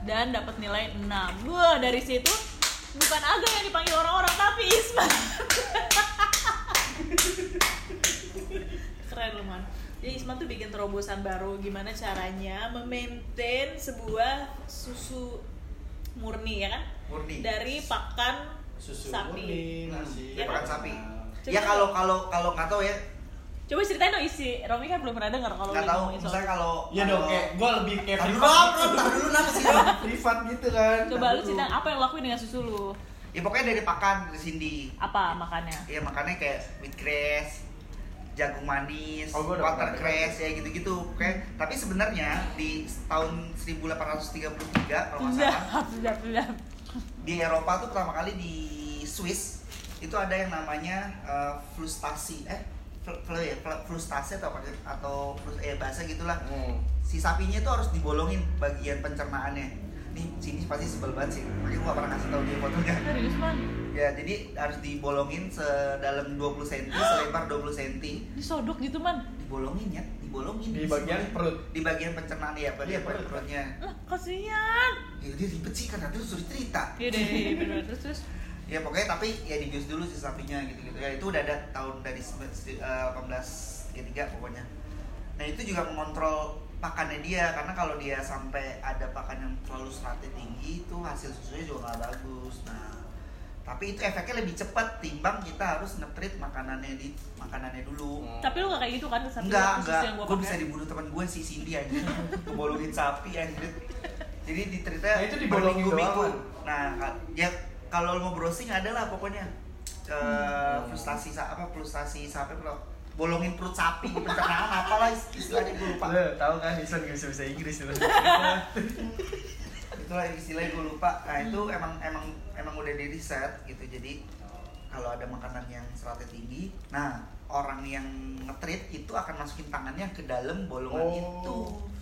dan dapat nilai 6. Wah, dari situ bukan Aga yang dipanggil orang-orang tapi Isman. Keren loh man. Jadi Isman tuh bikin terobosan baru gimana caranya memaintain sebuah susu murni ya kan? Murni. Dari pakan Susu sapi. murni, nasi. Ya pakan kan? sapi Coba ya kalau kalau kalau nggak tahu ya Coba ceritain dong isi. Romi kan belum pernah dengar kalau tahu misalnya kalau Iya dong, kayak gua lebih kayak Tar dulu tar dulu nama sih privat gitu kan. Coba lu cerita apa yang lo lakuin dengan susu lu? Ya pokoknya dari pakan ke Cindy Apa makannya? Ya makannya kayak wheatgrass, jagung manis, Oh, watercress ya gitu-gitu. Oke. Tapi sebenarnya di tahun 1833 kalau nggak salah di Eropa tuh pertama kali di Swiss itu ada yang namanya eh, frustasi eh fl- fl- ya, frustasi atau apa atau frus- eh bahasa gitulah Hmm. si sapinya itu harus dibolongin bagian pencernaannya nih sini pasti sebel banget sih makanya gua gak pernah ngasih tau dia fotonya ya jadi harus dibolongin sedalam 20 cm selebar 20 cm Disodok gitu man? dibolongin ya dibolongin Di bagian perut. di bagian pencernaan ya bagian Iya, perut. perutnya Lah kasihan. ya dia ribet sih lu suruh cerita Iya deh, bener terus terus. Ya pokoknya tapi ya dibius dulu si sapinya gitu gitu ya itu udah ada tahun dari sembilan- se- eh, 1833 pokoknya nah itu juga mengontrol pakannya dia karena kalau dia sampai ada pakan yang terlalu seratnya tinggi itu hasil susunya juga nggak bagus nah tapi itu efeknya lebih cepat timbang kita harus ngetrit makanannya di makanannya dulu Hmm. Tapi lu gak kayak gitu kan? Sapi enggak enggak yang gua gue pakai. bisa dibunuh teman gue si Cindy aja kebolongin sapi anjir jadi diterita Nah, itu dibolongin berminggu-minggu. doang, nah ka- ya kalau lo mau browsing ada lah pokoknya. Hmm. frustasi apa frustasi kalau bolongin perut sapi di pencernaan apalah is- istilahnya gue lupa. Lu tahu kan Islan gak bisa bahasa Inggris itu. itulah istilahnya gue lupa. Nah itu emang emang emang udah di riset gitu. Jadi kalau ada makanan yang seratnya tinggi nah orang yang ngetrit itu akan masukin tangannya ke dalam bolongan itu.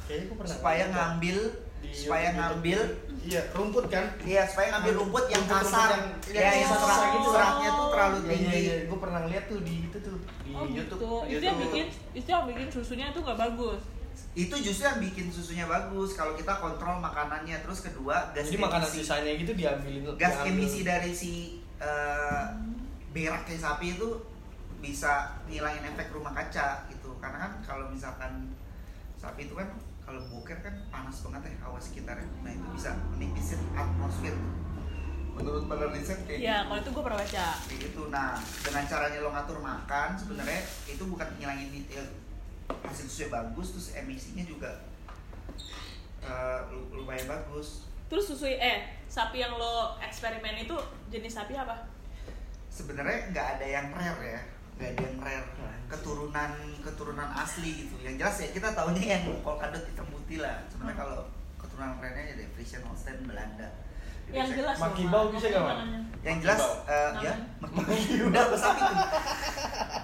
gua pernah supaya ngambil Di supaya YouTube, ngambil Iya, rumput kan? iya supaya ngambil rumput yang kasar yang- ya yang yang susah serat, gitu. seratnya tuh terlalu Iya, tinggi iya, iya. Gue pernah lihat tuh di itu tuh di Oh YouTube. gitu. Itu YouTube. yang bikin itu yang bikin susunya tuh gak bagus. itu justru yang bikin susunya bagus kalau kita kontrol makanannya terus kedua gas Jadi makanan emisi sisanya gitu diambilin gas diambil. emisi dari si eh, beraknya sapi itu bisa ngilangin efek rumah kaca gitu karena kan kalau misalkan sapi itu kan kalau boker kan panas banget ya hawa sekitarnya. Nah itu bisa menipisin atmosfer. Menurut badan riset kayak ya gitu. kalau itu gue pernah baca. Kayak gitu. Nah dengan caranya lo ngatur makan sebenarnya itu bukan ngilangin ya, hasil susunya bagus terus emisinya juga eh, lu- lumayan bagus. Terus susu eh sapi yang lo eksperimen itu jenis sapi apa? Sebenarnya nggak ada yang rare ya nggak ada yang rare keturunan keturunan asli gitu. Yang jelas ya kita tahunya yang polkadot hitam putih lah. Sebenarnya Hmm. kalau keturunan rare nya ada Friesian Holstein Belanda. Yang jelas Maki dong, bau Mak. bisa Mak? namanya? yang jelas eh, ya udah apa sapi tuh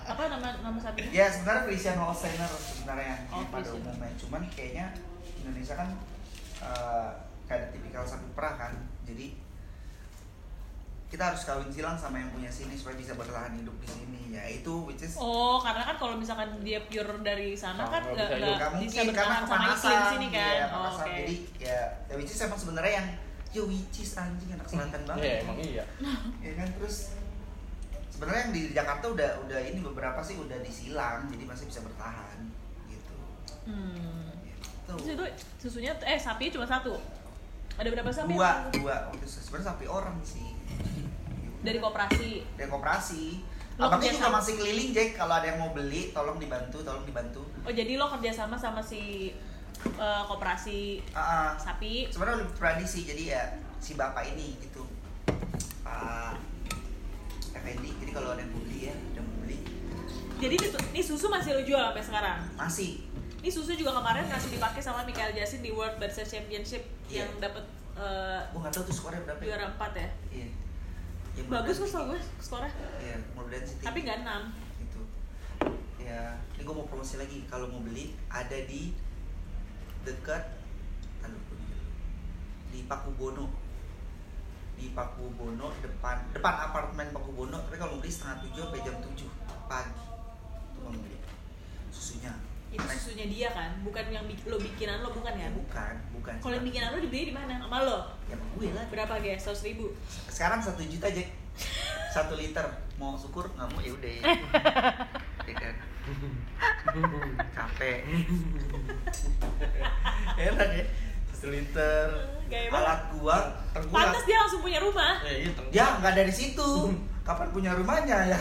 apa nama nama sapi ya sebenarnya Friesian Holsteiner sebenarnya yang Oh, pada umumnya cuman kayaknya Indonesia kan eh, kayak ada tipikal sapi perah kan. Jadi kita harus kawin silang sama yang punya sini supaya bisa bertahan hidup di sini ya itu which is Oh, karena kan kalau misalkan dia pure dari sana Oh, kan nggak nggak bisa nggak bisa mungkin karena sama iklim sini kan. Iya, oh, oke. jadi ya ya which is emang sebenarnya yang yo which is anjing anak selatan banget Iya emang iya. ya kan terus sebenarnya yang di Jakarta udah udah ini beberapa sih udah disilang jadi masih bisa bertahan gitu Hmm. gitu. Terus itu susunya eh sapi cuma satu. Ada berapa sapi? dua dua sebenarnya sapi orang sih Dari koperasi. dari koperasi Lo abangnya juga masih keliling Jack kalau ada yang mau beli tolong dibantu tolong dibantu Oh, jadi lo kerja sama sama si eh, koperasi Ah, ah. sapi. sebenarnya lebih tradisi jadi ya si bapak ini gitu Pak Effendi jadi kalau ada yang mau beli ya ada yang mau beli Jadi ini, susu masih lo jual sampai sekarang. masih Ini susu juga kemarin kasih dipakai sama Michael Jasin di World Barista Championship Iya. yang dapat eh, gua nggak tahu tuh skornya berapa ya. juara 4 ya. iya Ya, Bagus kok tau gue skornya. iya sih Tapi nggak 6. gitu ya ini gue mau promosi lagi. Kalau mau beli ada di dekat gua mikir dulu. di Pakubono di Pakubono depan depan apartemen Pakubono tapi kalau mau beli setengah tujuh sampai jam tujuh pagi. Itu mau beli. Susunya Itu susunya dia kan, bukan yang bi- lo bikinan lo bukan ya kan? bukan bukan Kalau yang bikinan lo dibeli di mana? Sama lo? ya sama gue lah Berapa guys? 100 ribu? sekarang satu juta aja satu liter mau syukur nggak mau ya udah ya Ya kan? capek enak ya satu liter Gaya alat gua tengkulak Pantas dia langsung punya rumah. Eh, iya ya nggak dari situ kapan punya rumahnya ya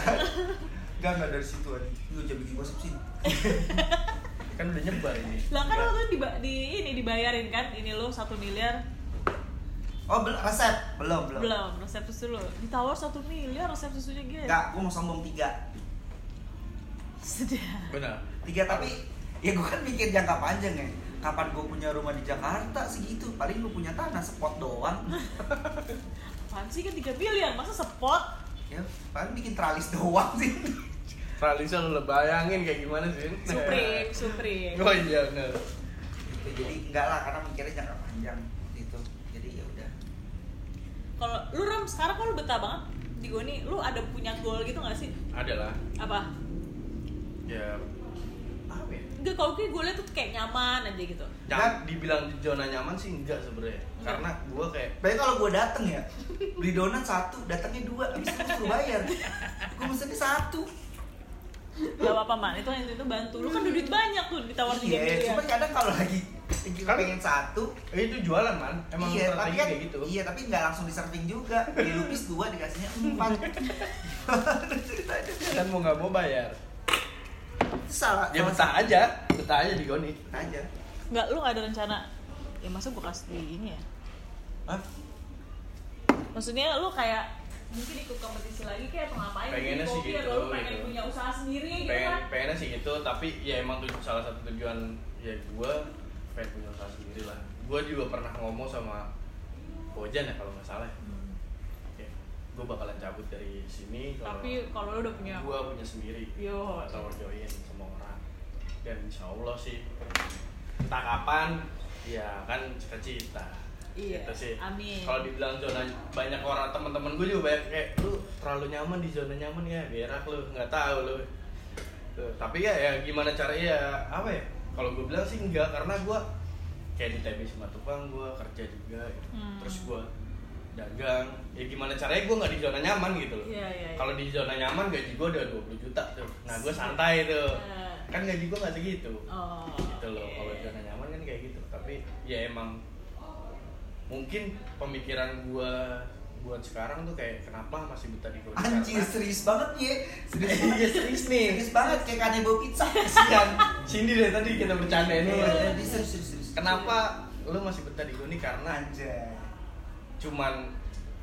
nggak nggak dari situ aja lu jangan bikin gosip sih Kan udah nyebar ini. Lah kan lo tuh di, di ini dibayarin kan? Ini lo satu miliar oh belum resep belum belum belum resep susu lo ditawar satu miliar resep susunya gitu. nggak gua mau sombong tiga Sudah. Benar. tiga tapi ya gua kan mikir jangka panjang ya kapan gue punya rumah di Jakarta segitu paling lu punya tanah spot doang Apaan sih kan 3 miliar? Masa spot? ya paling bikin tralis doang sih Tralisa lu bayangin kayak gimana sih? Supreme, Supreme. Oh iya benar. gitu. jadi enggak lah karena mikirnya jangka panjang gitu jadi ya udah Kalau lu Ram, sekarang kalau lu betah banget di Goni, lu ada punya goal gitu gak sih? Ada lah. Apa? Ya apa ya? Enggak, kalau gue gue liat tuh kayak nyaman aja gitu Jangan dibilang di zona nyaman sih enggak sebenarnya. Enggak. Karena gua kayak Baik kalau gue dateng ya beli donat satu datangnya dua habis itu gue bayar gue mesennya satu Gak apa-apa man, itu itu, itu bantu Lu kan duit banyak tuh ditawar 3 iya miliar cuma kadang kalau lagi Kan- pengen satu eh, itu jualan man. Emang iya tapi kan kayak gitu. iya tapi nggak langsung di serving juga beli lupis dua dikasihnya empat ceritanya Kan mau nggak mau bayar. Itu salah Ya betah aja, betah aja di Goni. aja Enggak, lu gak ada rencana Ya masa gue kasih di ini ya Hah? Maksudnya lu kayak mungkin ikut kompetisi lagi kayak atau ngapain Pengennya bikin sih gitu, atau pengen gitu. punya usaha sendiri gitu pengen kan pengennya sih gitu tapi ya emang tuh salah satu tujuan ya gue pengen punya usaha sendiri lah gue juga pernah ngomong sama Bojan ya kalau nggak salah ya Hmm. gue bakalan cabut dari sini kalau Tapi kalau lu udah punya gue punya sendiri Yo. atau join sama orang dan insya Allah sih entah kapan ya kan cita-cita Iya, gitu sih amin. kalau dibilang zona banyak orang teman-teman gue juga banyak kayak lu terlalu nyaman di zona nyaman ya berak lu nggak tahu lu Tuh, tapi ya ya gimana caranya ya apa ya kalau gue bilang sih enggak karena gue kayak di TB Simatupang gue kerja juga gitu. Hmm. terus gue dagang ya gimana caranya gue nggak di zona nyaman gitu loh Iya, iya, iya. kalau di zona nyaman gaji gue udah 20 juta tuh nah gue santai tuh Iya. kan gaji gue nggak segitu Oh, gitu loh oke. kalau di zona nyaman kan kayak gitu tapi ya emang mungkin pemikiran gue buat sekarang tuh kayak kenapa masih betah di Goni Anjir Karena- serius banget ya. Serius Iya, serius nih. Serius banget kayak kanebo pizza. Kasihan. Cindy dari tadi kita bercanda ini. Iya, dia serius serius serius. Kenapa lu masih betah di Goni? Karena Anjay. cuman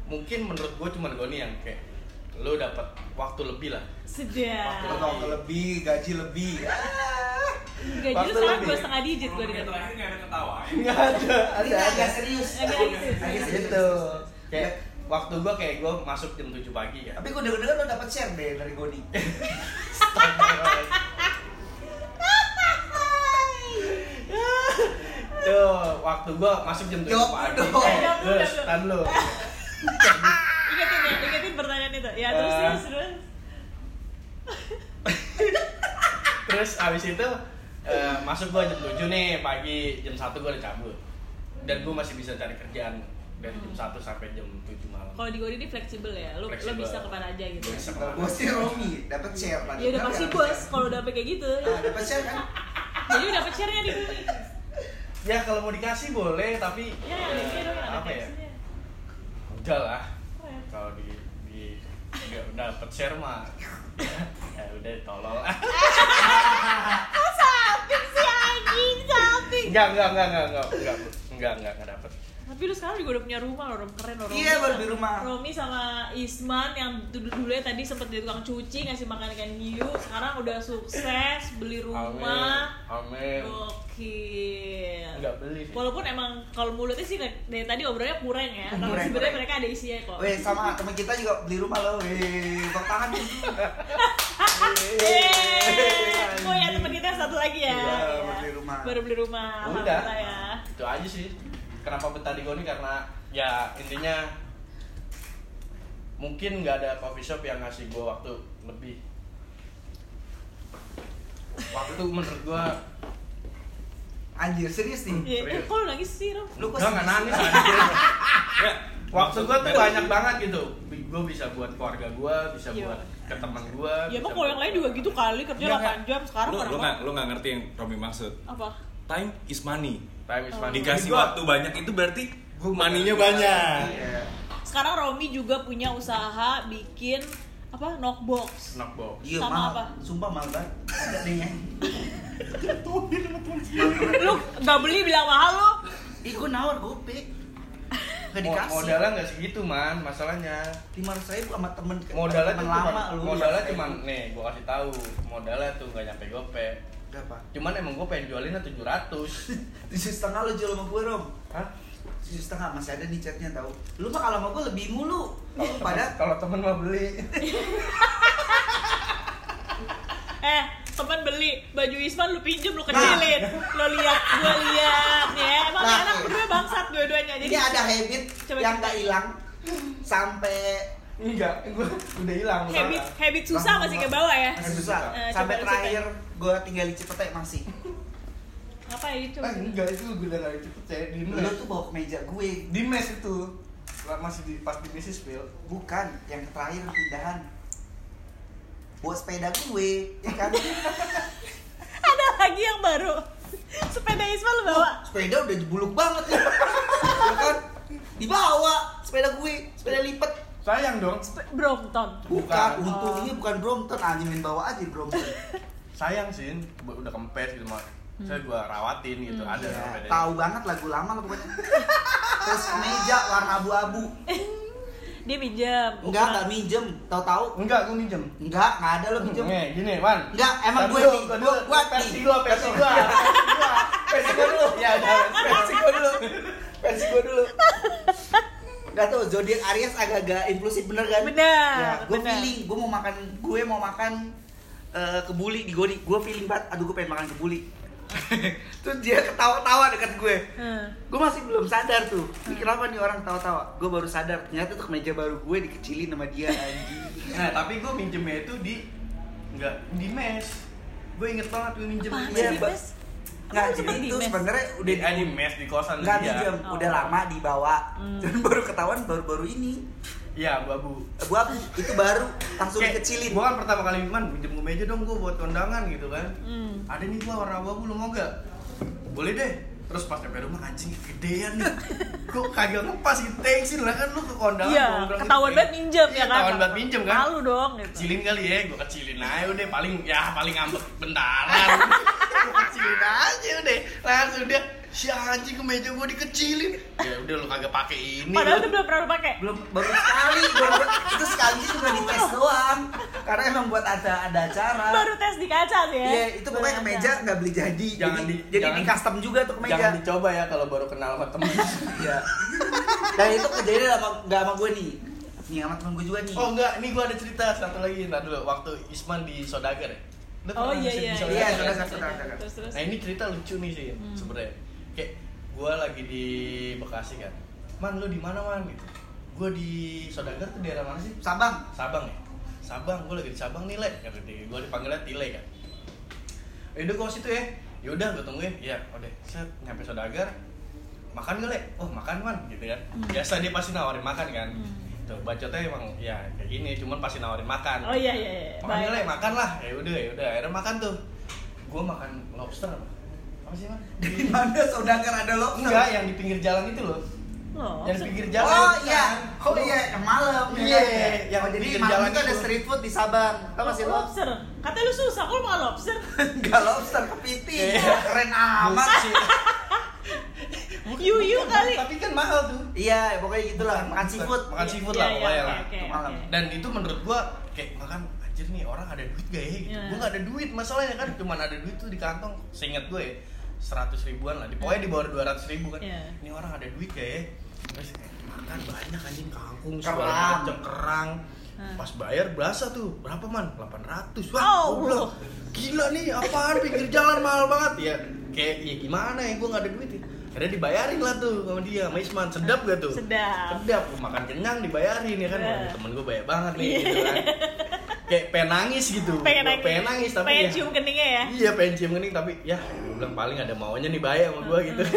mungkin menurut gue cuman Goni yang kayak lu dapat waktu lebih lah. Sedap. Waktu lebih, gaji lebih. Ah. Gaji Waktu lu sekarang dua setengah digit gue Yang dikata. terakhir nggak ada ketawa. Enggak ada, Ini agak serius. Agak serius. Gitu. Kayak waktu gue kayak gue masuk jam 7 pagi ya. Tapi gue denger-denger lo dapet share deh dari Goni. Tuh, waktu gue masuk jam 7 Jawab pagi. dong. Eh, terus, tan lu. Ingetin ya, ingetin pertanyaan itu. Ya terus Eh. terus terus. Terus abis itu eh, masuk gue jam 7 nih pagi, jam 1 gue udah cabut. Dan gue masih bisa cari kerjaan dari jam 1 sampai jam 7 malam. Kalau di Godi ini fleksibel ya, lu, lu Fleksibel. bisa ke mana aja gitu. Bisa Kalau ke mana. gue sih Romi, dapet share. Ya udah pasti bos kalau udah sampai kayak gitu. Ah, dapet share kan? Jadi udah dapat share-nya di Godi. Ya kalau mau dikasih boleh, tapi Ya yang ada apa ya? Udah lah. Keren. Kalau di di nggak dapet share mah ya udah tolol. Samping sih anjing, samping. Enggak, enggak, enggak, enggak, enggak, enggak, enggak, enggak, enggak dapet. Tapi lu sekarang juga udah punya rumah loh, Rom. keren loh. Romi Iya, baru sama- di rumah. Romi sama Isman yang dulu dulu tadi sempet jadi tukang cuci ngasih makan ikan hiu, sekarang udah sukses beli rumah. Amin. Gokil. Enggak beli sih. Walaupun emang kalau mulutnya sih dari tadi obrolnya kurang ya, tapi sebenarnya kurang. mereka ada isinya kok. Weh, sama temen kita juga beli rumah lo. Weh, tepuk tangan. Oh ya teman kita satu lagi ya. Iya, baru beli rumah. Baru beli rumah. Udah. Ya. Itu aja sih. Kenapa betah di Goni karena ya intinya mungkin nggak ada coffee shop yang ngasih gua waktu lebih. Waktu menurut gua Anjir, serius nih. Iya, eh, kok lu nangis sih, Rom? Lu kok Gua nggak nangis sih? anjir. Ya, waktu gua tuh banyak banget gitu. Gua bisa buat keluarga gua, bisa Iya. buat ke teman gua. Ya emang kalau yang lain juga gitu kali kerja Enggak, 8 jam sekarang lu nggak lu nggak ngerti yang Romi maksud. apa? Time is money. Time is money. Dikasih waktu banyak itu berarti Gua maninya banyak. Iya. Sekarang Romi juga punya usaha bikin apa knockbox. Knockbox. Iya, Sama mahal. apa? Sumpah mahal banget. Ada nih ya. Lu nggak beli bilang mahal lu? Gue nawar. Gak Mo- dikasih. Modalnya nggak segitu man, masalahnya. lima ratus ribu sama temen Modalnya temen lama cuma, lu. modalnya 500.000. cuma nih, gua kasih tahu, modalnya tuh nggak nyampe gope. Berapa? Cuman emang gua pengen jualinnya 700 Tujuh setengah lu jual sama gue rom. Hah? Tujuh setengah masih ada nih chatnya tahu. Lu mah kalau sama gue lebih mulu. Kalau Pada kalau temen mau beli Eh, teman beli baju Isman lu pinjem lu kecilin. Lu lihat, gua lihat ya. Emang Nah. anak berdua bangsat dua-duanya. Jadi ini ada habit Coba yang gak hilang sampai enggak, gua udah hilang. habit habit susah masih ke bawah ya. masih susah. Eh, sampai terakhir gue tinggal di Cipete masih. Ngapain coba? Ah, enggak itu gua udah nggak cepet saya di Lu mes. tuh bawa ke meja gue. Di mes itu. Masih di pas di bisnis Phil. Bukan, yang terakhir pindahan. Buat sepeda gue, ya kan? Ada lagi yang baru. Sepeda Isman lu bawa. sepeda udah buluk banget ya. ya kan? Dibawa sepeda gue, sepeda lipat. Sayang dong. Brompton. Bukan, Bukan. untungnya bukan Brompton, anjing main bawa aja Brompton. Sayang sih, udah kempes gitu mah. Saya gua rawatin gitu, ada Ya, sepedanya. tahu banget lagu lama lah pokoknya. Terus meja warna abu-abu. Dia pinjam. Enggak, enggak minjem. Tahu-tahu Enggak, gua minjem. enggak, enggak ada lo minjem. Nih, gini, Wan. Enggak, emang gue nih, gua buat versi gua, versi gua. Versi gua dulu. Ya, versi gua dulu. Versi gua dulu. Enggak tahu zodiak Aries agak-agak impulsif bener kan? Benar, Ya, gue feeling, gue mau makan, gue mau makan eh, kebuli di Godi. Gue feeling banget, aduh gue pengen makan kebuli. Terus dia ketawa-tawa dekat gue. Hmm. Gue masih belum sadar tuh. Ini kenapa nih orang tawa-tawa? Gue baru sadar, ternyata tuh meja baru gue dikecilin sama dia anjing. Nah, tapi gua minjemnya itu di enggak di mes. Gue inget banget gue minjem Apaan di mes. Di Mbak. mes? Nggak, Kamu jadi itu sebenarnya udah Di, eh, di mes di kosan nggak dia. minjem, Oh. udah lama dibawa. Hmm. Dan baru ketahuan baru-baru ini. Iya, babu. Abu-abu itu baru langsung Kayak, dikecilin. Gua kan pertama kali man pinjem gue meja dong gua buat kondangan gitu kan. Hmm. Ada nih gua warna abu lu mau gak? Boleh deh. Terus pas nyampe rumah anjing gedean nih. Kok kagak ngepas gitu. Thanksin lah kan lu ke kondangan. Iya, gitu, ketahuan banget minjem Iya, ya kan. Ketahuan banget minjem kan. Malu dong gitu. Kecilin kali ya, gua kecilin aja udah paling ya paling ngambek bentaran. gua kecilin aja udah. Langsung dia si anjing ke meja gua dikecilin. Ya udah lu kagak pakai ini. Padahal lu. itu belum pernah lu pakai. belum baru sekali baru, itu sekali cuma dites doang karena emang buat ada ada acara Baru tes di kaca sih ya. iya itu pokoknya ke meja nggak beli jadi Jangan jadi, di- jadi jangan- di custom juga tuh ke meja Jangan dicoba ya kalau baru kenal sama temen. iya dan itu kejadian sama nggak sama gue nih nih sama temen gue juga nih Oh enggak, ini gua ada cerita satu lagi. Ntar dulu waktu Isman di Sodagar ya. Lu Oh iya iya. di Iya, iya, iya. Terus. Nah ini cerita lucu nih sih Hmm. sebenarnya. Kayak gua lagi di Bekasi kan. Man lu di mana man gitu. Gua di Sodagar tuh daerah mana sih? Sabang Sabang ya. Sabang, gua lagi di Sabang nih, Le. Kata dia. Gua dipanggilnya Tile kan. Eh udah gua ke situ ya. Yaudah gua tungguin. Iya, udah. Set nyampe Sodagar. Makan gak, Le? Oh, makan man gitu kan. Biasa dia pasti nawarin makan kan. Hmm. Tuh, bacotnya emang ya kayak gini, cuman pasti nawarin makan. Oh iya iya iya. Makan. Le, makan lah. Ya udah, ya udah. Akhirnya makan tuh. Gua makan lobster apa? Sih, Man? di mana saudagar ada lobster Enggak, yang di pinggir jalan itu loh. Loh, Yang di pinggir jalan. oh iya kan. oh iya yang malam ya Iya, kan? yang oh, jadi pinggir malam jalan itu ada street food di Sabang tau gak sih lo lobster. Katanya lu susah, kok makan lobster? Enggak lobster kepiting Iya. keren amat Sih. Yuyu kali. Tapi kan mahal tuh. iya pokoknya gitulah makan seafood Makan seafood Iya, lah iya, pokoknya lah. malam. Dan itu menurut gua kayak makan anjir nih orang ada duit gak ya gitu. Iya. Gua gak ada duit masalahnya kan cuman ada duit tuh di kantong. Seingat gue ya seratus ribuan lah. Di pokoknya di bawah dua ratus ribu kan. Iya. Ini orang ada duit ya? Terus kayak, makan banyak anjing kangkung Kerang. segala macam kerang. Hmm. Pas bayar berasa tuh berapa man? 800 Wah, Oh. bilang, gila nih apaan pinggir jalan mahal banget ya kayak ya gimana ya gue gak ada duit ya akhirnya dibayarin lah tuh sama dia sama Isman. Sedap gak tuh? Sedap. sedap. Makan kenyang dibayarin ya kan? Iya. Temen gue banyak banget nih Iya. gitu kan. Kayak pengen nangis gitu. Pengen nangis. pengen nangis tapi Pengen ya. cium keningnya ya. iya pengen cium kening tapi ya gue bilang paling ada maunya nih bayar sama gue gitu.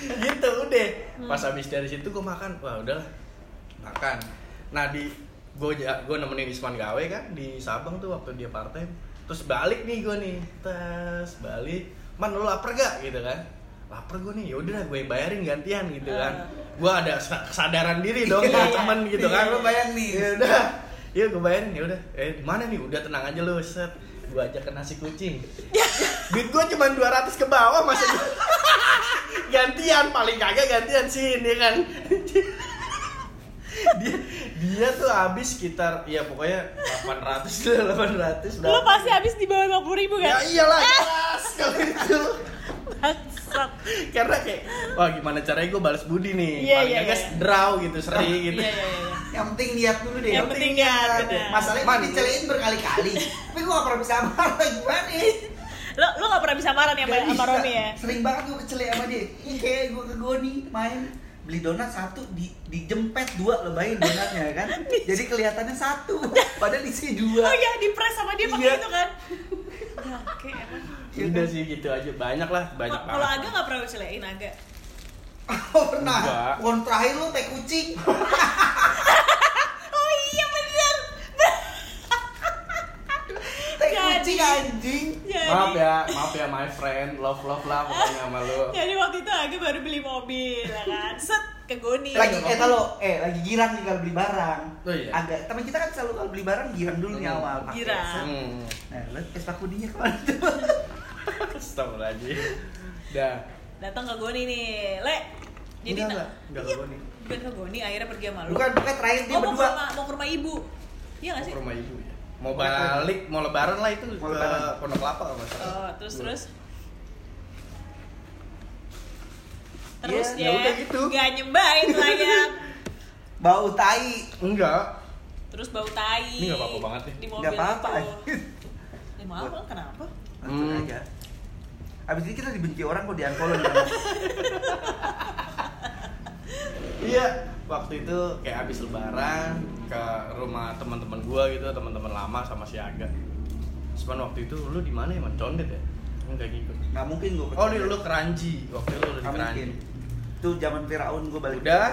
Gitu udah. Pas habis dari situ gue makan. Wah udahlah. Makan. Nah di gue gue nemenin Isman gawe kan di Sabang tuh waktu dia part time. Terus balik nih gue nih. Tes balik man lu lapar gak? Gitu kan. Lapar gue nih yaudah gue yang bayarin gantian gitu kan. Gue ada sa- kesadaran diri dong iya. temen gitu Iya, kan. lu bayang nih. ya udah iya gue bayarin ya udah eh mana nih? Udah tenang aja lu set. Gue ajak ke nasi kucing. Duit gue cuma 200 ke bawah masa gantian? Paling kagak gantian sih ini kan dia dia tuh habis sekitar ya pokoknya 800 lah 800 Lu pasti habis di bawah 50 ribu ya kan? iyalah jelas kalau itu Bangsat. karena kayak wah gimana caranya gue balas budi nih Iya, paling iya, kagak iya. draw gitu seri gitu Iya iya iya. yang penting niat dulu deh Yang penting niat, masalahnya Man. Dicelein berkali-kali tapi gue gak pernah bisa marah gimana ya Lo lo gak pernah bisa marah nih sama, sama. Romi ya? Sering banget gue kecele sama dia. Ini kayak gue ke Goni main beli donat satu di dijempet dua lo bayangin donatnya kan jadi kelihatannya satu padahal isi dua Oh iya, di press sama dia pakai Iya. itu kan. Ya, oke emang. udah sih gitu aja banyak lah banyak Kalau banget Aga gak pernah celein Aga. oh pernah Enggak. pohon terakhir lo teh kucing Oh iya bener. Kucing anjing Jadi, maaf ya maaf ya my friend love love lah pokoknya sama lu Jadi waktu itu Aga baru beli mobil, ya kan? Set ke Goni. lagi eh kalau eh lagi girang nih kalau beli barang Oh iya. agak teman kita kan selalu kalau beli barang girang dulu nih Hmm. awal pakai. Girang. hmm. nah lo Vespa kudinya ke mana tuh Astagfirullahaladzim Dah Datang ke Goni nih, Le. Jadi Enggak, enggak. Enggak ke Iya, Goni. Bukan ke Goni, akhirnya pergi sama lu. bukan bukan terakhir dia Oh, mau ke berdua rumah, mau ke rumah ibu. Iya gak sih? Ke rumah ibu ya Mau balik, mau lebaran lah itu Mau ke lebaran. Pondok Kelapa kalau nggak salah. Oh, terus? Terus terus Iya, ya, ya udah gitu. nggak nyembahin lah ya bau tai. Enggak. Terus bau tai Ini nggak apa-apa banget nih. di mobil nggak apa-apa. itu. Ya maaf Bang, kenapa? Hmm. aja. Abis ini kita dibenci orang kok di unfollow Iya, waktu itu kayak habis lebaran ke rumah teman-teman gua gitu, teman-teman lama sama si Aga. Cuman waktu itu lu di mana ya, Man? Condet ya? enggak ngikut nggak mungkin gue oh lu lu keranji waktu itu lu udah di keranji mungkin tuh zaman Firaun gue balik udah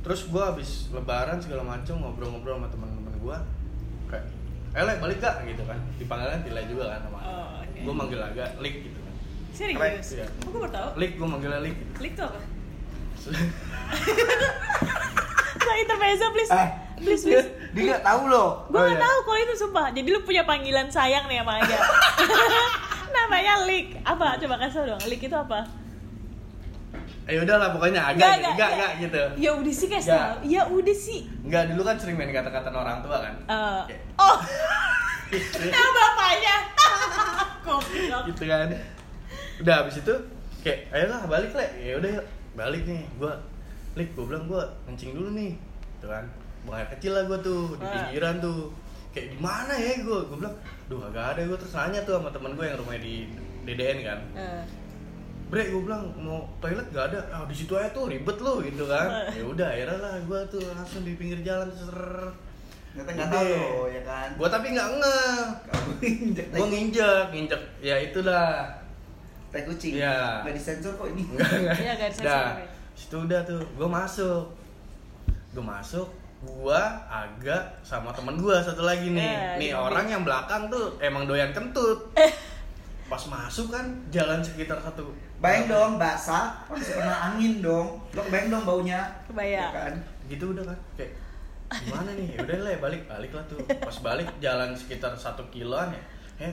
terus gue habis lebaran segala macem ngobrol-ngobrol sama teman-teman gue kayak eh Le, balik gak gitu kan dipanggil kan Tila juga kan sama Oh, oke. gue manggil agak Lik gitu kan Serius? Iya. Gue baru tau. Lik gue manggilnya Lik gitu. Klik tuh apa? Nah, intermezzo please. eh Please, please. dia nggak tahu loh Gue Oh, gak iya. tahu kalau itu sumpah. Jadi lu punya panggilan sayang nih sama Aga. Namanya Lik. Apa? Coba kasih tau dong. Lik itu apa? eh udahlah pokoknya agak Nggak, gitu. nggak, nggak. enggak gitu Ya udah sih guys Nggak. tau. Ya udah sih. enggak dulu kan sering main kata-kata orang tua kan Eh, Kayak, oh, nah bapaknya. Gitu kan udah habis itu kayak ayolah balik le ya udah yuk balik nih gua lik gua bilang gua kencing dulu nih. Gitu kan. Buang air kecil lah gua tuh di Wah. pinggiran tuh. Kayak di mana ya gua? Gua bilang duh agak ada. Gua terus nanya tuh sama temen gua yang rumahnya di DDN kan. Eh, Bre, gue bilang mau toilet gak ada, ah di situ aja tuh ribet lu gitu kan. Ya udah akhirnya lah gue tuh langsung di pinggir jalan ser. ternyata nggak tahu loh ya kan? Gue tapi nggak nge, kamu injek gue nginjek, nginjek, ya itulah. tai kucing. Iya. nggak disensor kok ini? Enggak, enggak. Iya, nggak disensor. Situ udah tuh, gue masuk. Gue masuk, gua agak sama temen gua satu lagi nih. Eh, nih di orang yang belakang tuh emang doyan kentut. Pas masuk kan jalan sekitar satu. bayang dong basah masih kena angin dong lo bayang dong baunya Kebayang. Ya kan Gitu udah kan, kayak gimana nih? Udah lah balik, balik lah tuh. Pas balik jalan sekitar satu kiloan ya. Eh,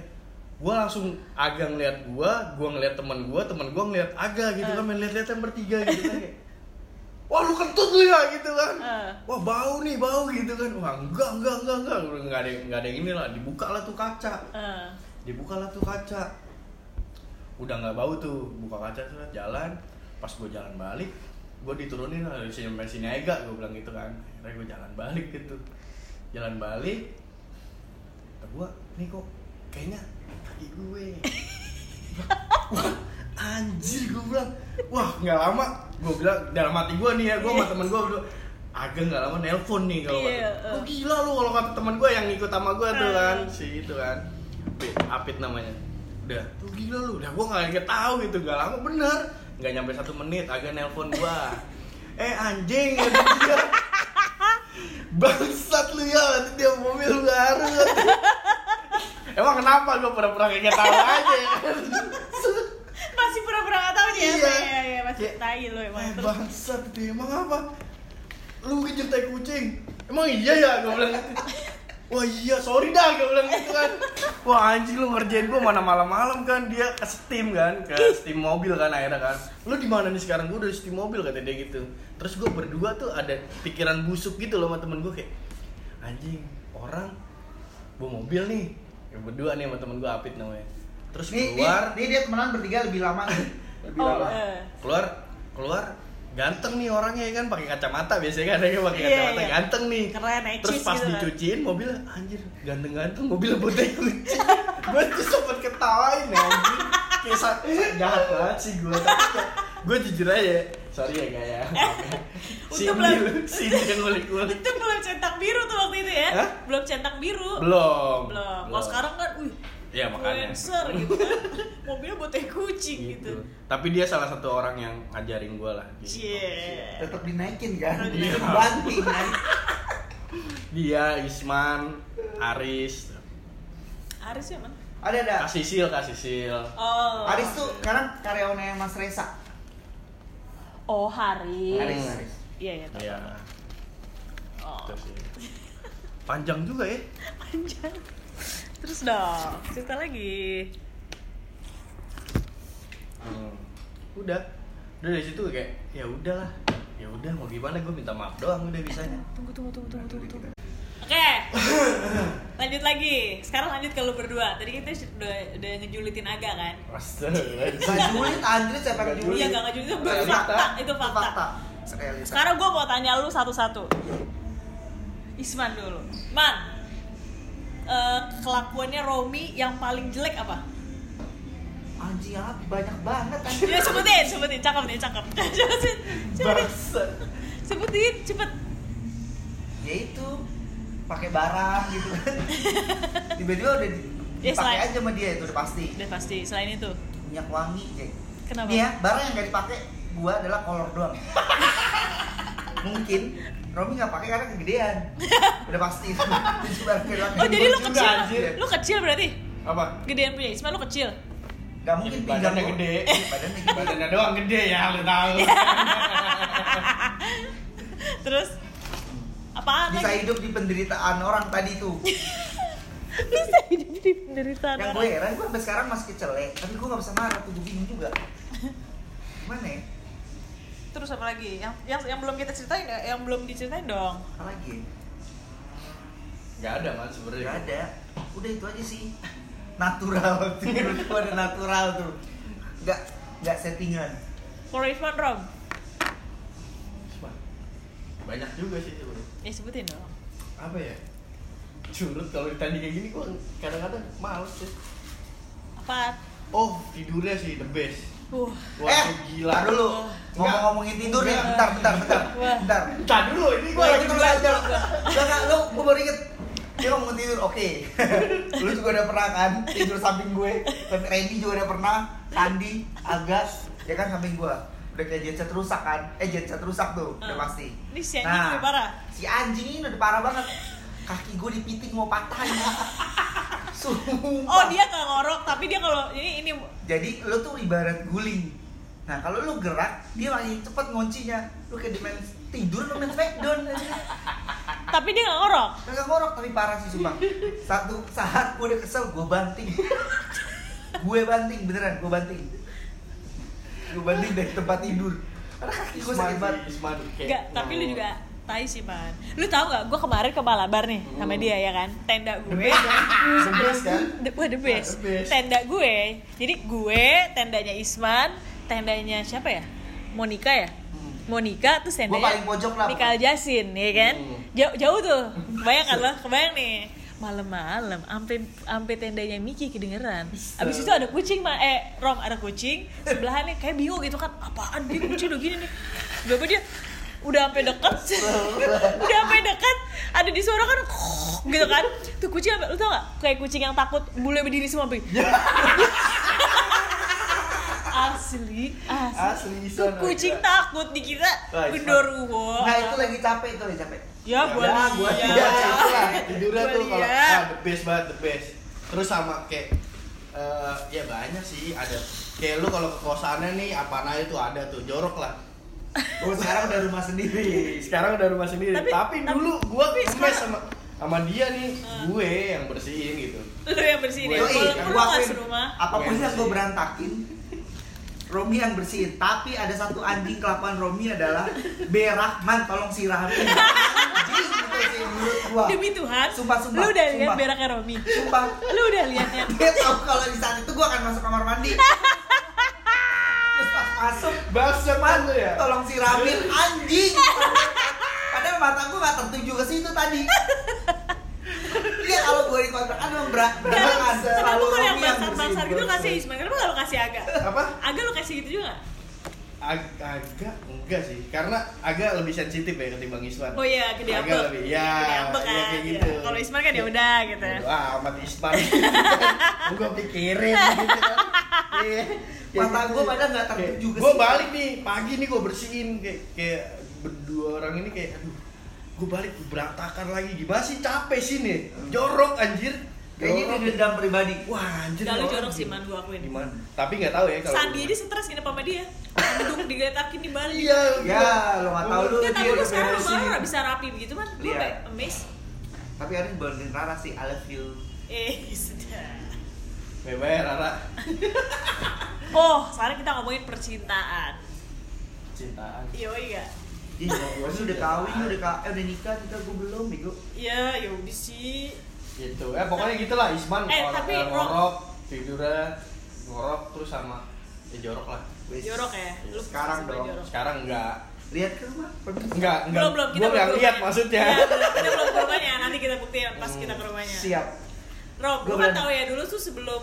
gua langsung agak ngeliat gua, gua ngeliat temen gua, temen gua ngeliat agak gitu kan, main liat-liat yang bertiga gitu kan kayak. Wah lu kentut lu ya gitu kan. Eh. Wah bau nih bau gitu kan. Wah enggak enggak enggak enggak. Udah Enggak ada enggak ada yang ini lah. Dibuka lah tuh kaca. Eh, Dibuka lah tuh kaca. Udah nggak bau tuh. Buka kaca tuh jalan. Pas gue jalan balik, gue diturunin lah dari sini sampai sini aja gue bilang gitu kan. Akhirnya gue jalan balik gitu. Jalan balik. Gue, nih kok kayaknya kaki gue. Wah, anjir gue bilang. Wah nggak lama gue bilang dalam hati gue nih ya gue sama temen gue berdua agak nggak lama nelpon nih kalau Iya, kata eh. oh gila lu kalau kata temen gue yang ngikut sama gue tuh Eh. kan si itu kan Apit, Apit namanya. Udah tuh gila lu udah gue nggak tahu gitu nggak lama bener. Nggak nyampe satu menit agak nelpon gue eh anjing kata dia bangsat lu ya kata dia mobil baru emang kenapa gue pura-pura kayak tahu aja masih pura-pura gak tau nih ya Iya. Iya, iya, masih Kayak, tai lu emang Eh bangsat dia emang apa? Lu ngejar tai kucing? Emang iya ya? Gue bilang gitu. Wah iya, sorry dah gue bilang gitu kan Wah anjing lu ngerjain gue mana malam-malam kan Dia ke Steam kan, ke Steam mobil kan akhirnya kan Lu di mana nih sekarang? Gue udah di Steam mobil kata dia gitu Terus gue berdua tuh ada pikiran busuk gitu loh sama temen gue kayak Anjing, orang bawa mobil nih ya, Berdua nih sama temen gue Apit namanya. Terus nih, keluar. nih, nih dia temenan bertiga lebih lama nih. Lebih oh lama. eh. keluar keluar. Ganteng nih orangnya ya kan? Pakai kacamata biasanya kan? Yang pakai Iya, kacamata. iya. ganteng nih. Keren, terus pas gitu kan. dicuciin mobil anjir ganteng-ganteng mobil putih kucing gue tuh sempet ketawain ya anjir. Kayak jahat banget sih gue tapi gue jujur aja sorry ya gaya si Untung belum- itu belum centang biru tuh waktu itu ya? Hah? belum centang biru? Belum. Belum. Kalau sekarang kan wih ya makanya. influencer gitu kan. Mobilnya buat teh kucing gitu, gitu. tapi dia salah satu orang yang ngajarin gue lah gitu. Cie. tetap dinaikin kan? Iya. Tetep banting kan? Dia Isman Aris. Aris ya man ada ada. Kasih sil kasih sil oh. Aris tuh sekarang karyawannya Mas Reza oh Haris Aris Aris iya iya. Iya, oh. Panjang juga ya. panjang terus dong cerita lagi Hmm. Udah. Udah dari situ kayak ya udahlah. Ya udah mau gimana gue minta maaf doang udah bisanya. tunggu tunggu tunggu tunggu tunggu tunggu oke. Lanjut lagi. Sekarang lanjut ke lu berdua. Tadi kita udah udah ngejulitin agak kan? Astaga. Gak julid Andri siapa yang julid? Iya gak ngejulitin. Itu fakta itu fakta. Realita. Sekarang gue mau tanya lu satu-satu. Isman dulu. Man, eh, kelakuannya Romi yang paling jelek apa? Anjing apa banyak banget anjing. Ya sebutin, sebutin, cakep nih, cakep. sebutin, sebutin, cepet. ya itu pakai barang gitu kan tiba-tiba udah di- Ya, dipakai selain- aja sama dia itu udah pasti Udah pasti. Selain itu. minyak wangi Jack Kenapa? Ya barang yang gak dipakai gua adalah kolor doang mungkin Romi nggak pakai karena kegedean udah pasti itu barang. Oh, jadi lu kecil. anjir. Lu kecil berarti? Apa? Gedean punya Isma lu kecil. Gak mungkin pinggang Badannya gua. gede. badannya gede Badannya doang gede ya, lu tahu. Terus apaan bisa lagi? hidup di penderitaan orang tadi tuh Bisa hidup di penderitaan yang gue heran gue sampai sekarang masih kecelek tapi gue gak bisa marah tuh gue bingung juga gimana ya Terus apa lagi? Yang yang yang belum kita ceritain ya? Yang belum diceritain dong. apa lagi Gak ada kan sebenarnya. Gak ada udah itu aja sih natural tuh gue ada natural tuh nggak nggak settingan Kalau Isman Rom, Banyak juga sih sebenarnya. Ya sebutin dong. Apa ya? Curut kalau ditanya kayak gini gua kadang-kadang males sih. Apa? Oh, tidurnya sih the best. Uh, Wah, eh gila. dulu ngomong-ngomongin tidur nih bentar bentar bentar bentar Bentar dulu, ini gua lagi belajar. belajar. Enggak, lu gue baru inget dia ngomong tidur, oke. lu juga udah pernah kan tidur samping gue. Tapi Randy juga udah pernah, Sandi, Agas, ya kan samping gue. Udah kayak jet set rusak kan? Eh jet set rusak tuh, udah Ah. pasti. Ini si anjing lebih parah. Si anjing ini udah parah banget. Kaki gue dipiting mau patah ini. Sumpah. Oh dia nggak ngorok, tapi dia kalau ini ini Jadi lu tuh ibarat guling. Nah kalau lu gerak, dia makin cepet nguncinya. Lu kayak main tidur lu main smackdown aja. tapi dia nggak ngorok. Kagak ngorok tapi parah sih sumpah. Satu saat gue udah kesel, gue banting. gue banting beneran, gue banting. Gue banting dari tempat tidur. Karena kaki gue sakit banget. Isman, kayak- Enggak, tapi lu juga tai sih man. Lu tahu nggak? Gue kemarin ke Malabar nih sama dia ya kan. Tenda gue. The best kan? The, wah, the best. The best. Tenda gue. Jadi gue, tendanya Isman, tendanya siapa ya? Monica ya? Monica terus Gue tendanya paling pojok lah. Mikael Jasin, ya kan? Hmm. Jauh, jauh tuh. Kebayang kan lo? Kebayang nih. Malam-malam, ampe ampe tendanya Miki kedengeran. Abis itu ada kucing, ma eh Rom ada kucing. Sebelahannya kayak bingung gitu kan. Apaan dia kucing udah gini nih. Berapa dia? Udah sampai deket, udah sampai deket, ada di suara kan, gitu kan? Tuh kucing, lu tau gak? Kayak kucing yang takut, bule berdiri semua, Pi. asli, asli. Asli, Tuh kucing takut dikira genderuwo. Nah itu lagi capek itu lagi capek. Ya, buat Ya, buat dia. dia. Itulah, tidurnya Gua tuh kalau ah, the best banget the best terus sama kayak eh, ya banyak sih ada kayak lu kalau ke kosannya nih apa aja tuh ada tuh jorok lah Oh sekarang udah rumah sendiri. sekarang udah rumah sendiri Tapi- tapi, tapi- dulu gua sekarang- sama sama dia nih Ah. gue yang bersihin gitu Lu yang bersihin ya. Walaupun Yoi, lu gua nggak serumah. apa pun Gue yang gue bersihin. berantakin, Romi yang bersihin. Tapi ada satu anjing kelakuan Romi adalah berak, man tolong siramin. Anjing sih menurut gua. Demi Tuhan, Sumpah, sumpah, lu udah lihat beraknya Romi. Sumpah, Lu udah lihat ya. dia tahu kalau di saat itu gua akan masuk kamar mandi. Terus pas masuk, man lu ya tolong siramin anjing. Padahal mata gua gak tertuju ke situ tadi. Dia kalau gue di kontrakan memang berat. Kenapa Selalu yang Romi yang bersihin, gitu kasih. Ismail? Kenapa gak lu kasih Aga? Apa Aga lu kasih gitu juga? Ag- agak enggak sih karena agak lebih sensitif ya ketimbang Isman Oh iya, gede agak lebih ya, Gede ambek ya kan. kayak gitu Ya. Kalau Ismail kan ya udah gitu. Wah, amat Ispan. gue pikirin gitu kan. Iya. Mata gua padahal nggak tertuju ke Gue balik nih, pagi nih gue bersihin kayak kayak berdua orang ini kayak aduh. Gue balik berantakan lagi. Gimana sih capek sih nih? Jorok anjir. Kayaknya ini dendam pribadi. Wah, anjir. Gak lu orang jorok sih man gua akuin. Gimana? Tapi nggak tahu ya kalau Sandi aja stres nginep sama dia. Duduk digeletakin di balik. Iya, Ya, lo nggak tahu lu tapi dia lu udah sekarang lu gak bisa rapi begitu man. Lu Iya. kayak amazed. Tapi hari ini banding Rara sih, I love you. Eh, sudah. Bye-bye ya, Rara. Oh, sekarang kita ngomongin percintaan. Cintaan. Iya, iya. Ih, gua sih udah kawin, udah ka eh, udah nikah, kita gua belum, bego. Iya, ya udah sih. Gitu. Eh pokoknya gitulah Isman Eh, orang- tapi, eh, Ro- ngorok, tidurnya ngorok terus sama ya jorok lah. Jorok ya. Lu Sekarang dong. jorok. Sekarang enggak. Lihat ke rumah. Enggak, enggak. Belum, belum. Kita belum lihat maksudnya. Iya, belum. kita belum ke rumahnya. Nanti kita buktiin pas kita ke rumahnya. Siap. Rob, Gua lu kan tahu ya dulu tuh sebelum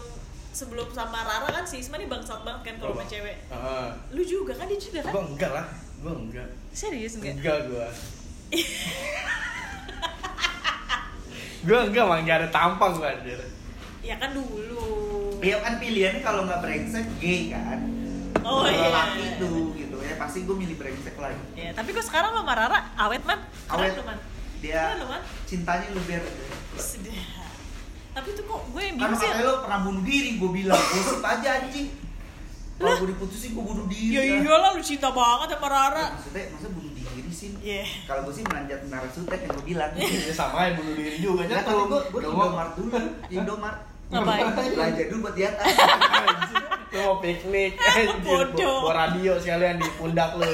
sebelum sama Rara kan si Isma nih bangsat banget kan kalau sama cewek. Heeh. Lu juga kan dia juga kan? Gua enggak lah. Gua enggak. Serius enggak? Enggak gua. gua enggak mang enggak ada tampang gua anjir. ya kan dulu Iya kan pilihannya kalau nggak brengsek gay kan. oh iya laki itu gitu ya pasti gue milih brengsek lagi. ya tapi kok sekarang sama Rara awet man Awet. lo man Dia Keren lo man cintanya lu biar Sedih. tapi tuh kok gue yang bingung sih makanya lo pernah bunuh diri gue bilang gosip aja anjing kalau gue diputusin gue bunuh diri ya iyalah lu cinta banget sama Rara. Maksudnya masa bunuh diri sih? Iya. kalau gue sih melanjat menara sutet yang gue bilang. Ya sama ya bunuh diri juga Ya, tapi gue gue Indomaret dulu di Indomaret Ngapain? belanja dulu buat di atas. Lu mau piknik, anjir, Bodoh. bawa radio sekalian di pundak lu.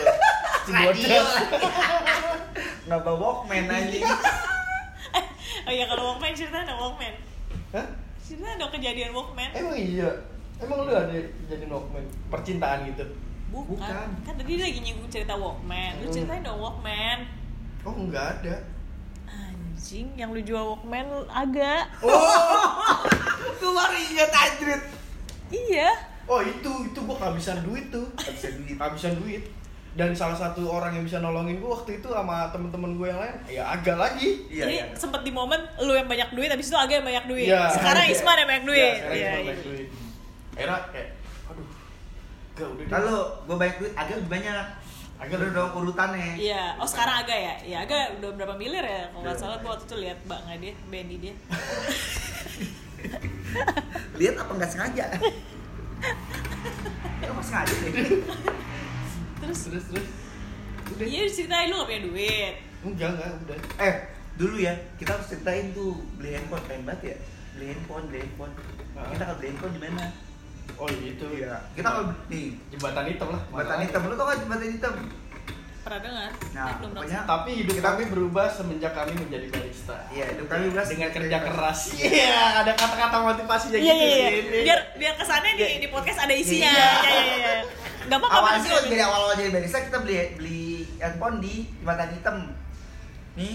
Si radio. bocah. nggak bawa walkman anjing. Oh iya kalau Walkman cerita ada Walkman? Hah? cerita ada kejadian Walkman? Emang iya? Emang lu ada jadi Walkman? Percintaan gitu? bukan. Bukan. kan tadi lagi nyinggung cerita Walkman lu Hmm. ceritain dong Walkman Oh enggak ada anjing yang lu jual Walkman agak gue baru ingat anjrit iya Oh itu, itu gua kehabisan duit tuh Kehabisan duit. Kehabisan duit Dan salah satu orang yang bisa nolongin gua waktu itu sama temen-temen gue yang lain Ya agak lagi iya jadi iya sempet di momen lu yang banyak duit habis itu agak yang banyak duit Iya. sekarang Isman yang banyak duit Ya, sekarang Iya, iya. banyak duit Era kayak, aduh Gak udah kalau gue banyak duit agak lebih banyak. Agak udah dong urutannya. Iya, oh sekarang agak ya? Iya agak udah berapa miliar ya? Kalau nggak salah gua waktu itu lihat bangnya dia, Benny dia. lihat apa nggak sengaja? Ya apa sengaja deh Terus, Terus, terus. Udah. Iya diceritain lu gak punya duit. Enggak, enggak, udah. Eh dulu ya kita harus ceritain tuh beli handphone pengen banget ya. Beli handphone beli handphone. Kita kalau beli handphone di mana Oh itu iya kita kalau nih Jembatan hitam lah jembatan hitam lu tau kan jembatan hitam Pernah dengar? Nah, belum pokoknya- tahu. Tapi hidup kami berubah semenjak kami menjadi barista iya itu kami beras Dengan kerja keras Iya, ada kata-kata motivasinya Iya gitu iya iya. Biar biar kesannya di di podcast ada isinya. Iya. Iya iya iya. Gak apa-apa. awalnya sih jadi awal-awal jadi barista kita beli beli handphone di jembatan hitam nih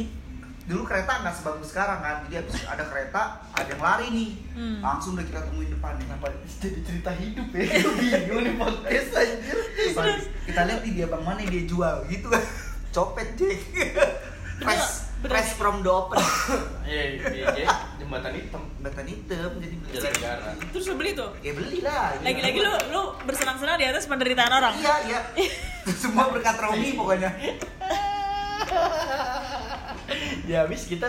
dulu kereta nggak sebagus sekarang kan jadi habis ada kereta ada yang lari nih. Hmm. langsung udah kita temuin depan nih. Kenapa jadi cerita hidup ya? Bingung nih podcast anjir. Terus kita lihat nih dia bang mana yang dia jual gitu. Kan copet Jack fresh bener. fresh from the open. Iya, iya, iya, jembatan hitam. Jembatan hitam jadi beli. Jalan negara Terus beli tuh. ya beli lah Lagi-lagi lu lu bersenang-senang di atas penderitaan orang. iya iya. Semua berkat Romi pokoknya Ya habis kita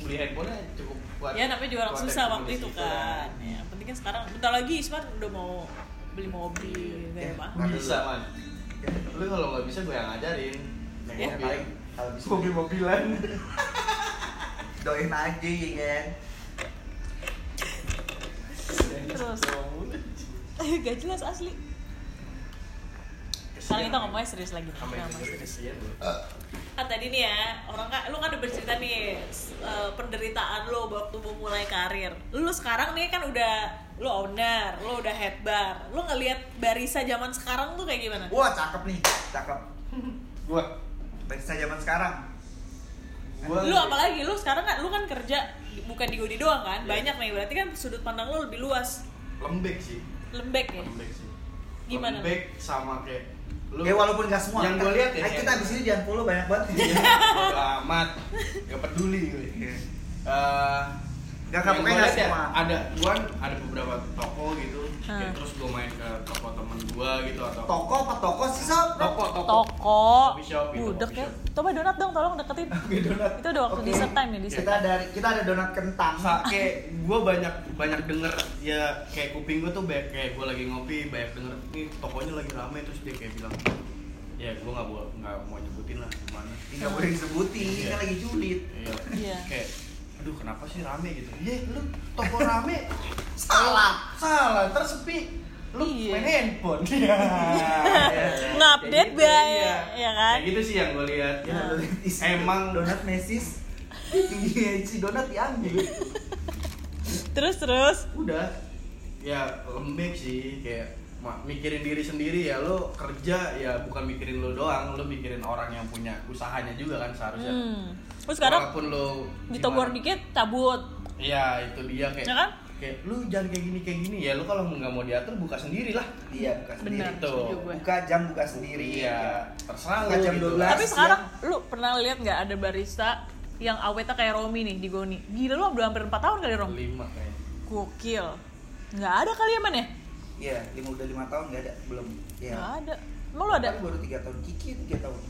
beli handphonenya cukup kuat. Ya orang kuat susah waktu itu kan. Ya, penting kan sekarang bentar lagi Isman udah mau beli mobil Iya. kayak apa? Bisa man. Lu kalau nggak bisa gue yang ngajarin. Naik Ya, mobil paling kalau bisa. Mobil-mobilan doain aja ya kan. Terus. Gak jelas asli. Sekarang kita ngomongnya serius lagi. Ngomongnya serius. Ah tadi nih ya, orang kan lu kan udah bercerita nih eh, penderitaan lo waktu mau mulai karir. Lu sekarang nih kan udah lu owner, lu udah head bar. Lu ngelihat barista zaman sekarang tuh kayak gimana? wah cakep nih cakep Gua barista zaman sekarang Gua Lu apalagi lu sekarang kan lu kan kerja bukan di Godi doang kan? Iya. Banyak nih berarti kan sudut pandang lu lebih luas. lembek sih Lembek ya. lembek sih Gimana? lembek sama kayak lu ya walaupun gak semua. yang gue lihat ya Ayo kita abis ini jangan follow banyak banget. Iya, amat. Gak peduli gue Iya. Eh, Gak, lihat ya, semua. ada gua ada beberapa toko gitu Kayak terus gue main ke toko temen gua gitu atau toko apa toko sih sob toko toko Toko. Coffee shop gitu, Budek ya. Coba donat dong tolong deketin. donat Itu udah waktu Oke. dessert time ya, dessert kita dari kita ada donat kentang kayak gue banyak banyak denger ya kayak kuping gue tuh banyak kayak gue lagi ngopi banyak denger nih tokonya lagi rame terus dia kayak bilang ya gue nggak mau nggak mau nyebutin lah gimana nggak boleh disebutin ini Iya. kan lagi julid iya Iya. kayak aduh kenapa sih rame gitu? Iya lu toko rame. Salah. salah. Ntar sepi. Lu Iya. main handphone. Iya. Ngupdate Kayak gitu, baik, iya. ya kan? kayak gitu sih yang gue lihat. Ya, donat isi emang donat mesis? Tingginya isi donat diambil Terus terus. udah. Ya lembek sih. Kayak mikirin diri sendiri ya. Lo kerja ya bukan mikirin lo doang. Lo mikirin orang yang punya usahanya juga kan seharusnya. Hmm. Terus sekarang walaupun lo ditogor gimana- dikit cabut. iya itu dia kayak Ya kan? kayak lu jangan kayak gini kayak gini ya lo kalau nggak mau diatur buka sendiri lah iya buka sendiri Benar, setuju gue. buka jam buka sendiri iya terserah Buka jam gitu 12. Tapi sekarang lu pernah lihat nggak ada barista yang awetnya kayak Romi nih di Goni? Gila lu udah hampir 4 tahun kali Rom. lima kayak Gokil. Nggak ada kali ya man ya? Iya, lima udah lima tahun nggak ada, belum. Iya. Nggak ada. Emang lu ada? Kan baru tiga tahun, Kiki tiga tahun.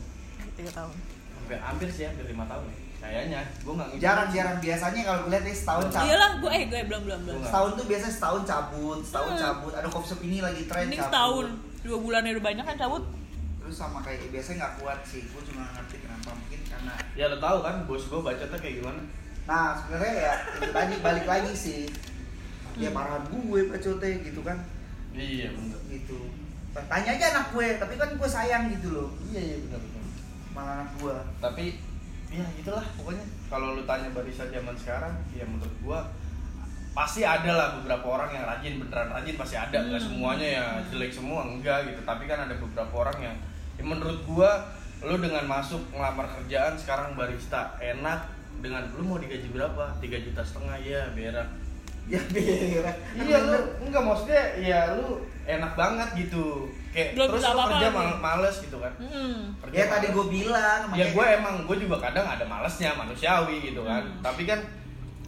Tiga tahun. hampir hampir sih hampir lima tahun ya kayaknya gue nggak ngikutin. Jarang-jarang biasanya kalau gue lihat nih setahun cabut. Iyalah, gue eh gue belum belum belum. Gua Setahun tuh biasanya setahun cabut, setahun Hmm. cabut. Ada coffee shop ini lagi tren Mending cabut. setahun, dua bulannya udah banyak kan cabut. Terus sama kayak biasanya nggak kuat sih. Gue cuma ngerti kenapa mungkin karena. ya lo tahu kan bos gue bacotnya kayak gimana Nah sebenarnya ya itu tadi balik lagi sih. Ya Hmm. marahan gue bacotnya gitu kan. iya bener Gitu. Tanya aja anak gue, tapi kan gue sayang gitu loh. iya iya bener bener Malah anak gue. tapi ya gitulah pokoknya. Kalau lu tanya barista zaman sekarang ya menurut gua pasti ada lah beberapa orang yang rajin beneran rajin pasti ada. Nggak Hmm. semuanya ya jelek semua enggak gitu. Tapi kan ada beberapa orang yang ya menurut gua lu dengan masuk ngelamar kerjaan sekarang barista enak dengan lu mau digaji berapa? Tiga juta setengah ya berak. Ya berak. iya lu enggak maksudnya ya lu enak banget gitu kayak Belum terus apa-apa kerja mal- males gitu kan Hmm. Kerja Ya tadi males. gue bilang. ya gue emang gue juga kadang ada malesnya manusiawi gitu kan Hmm. tapi kan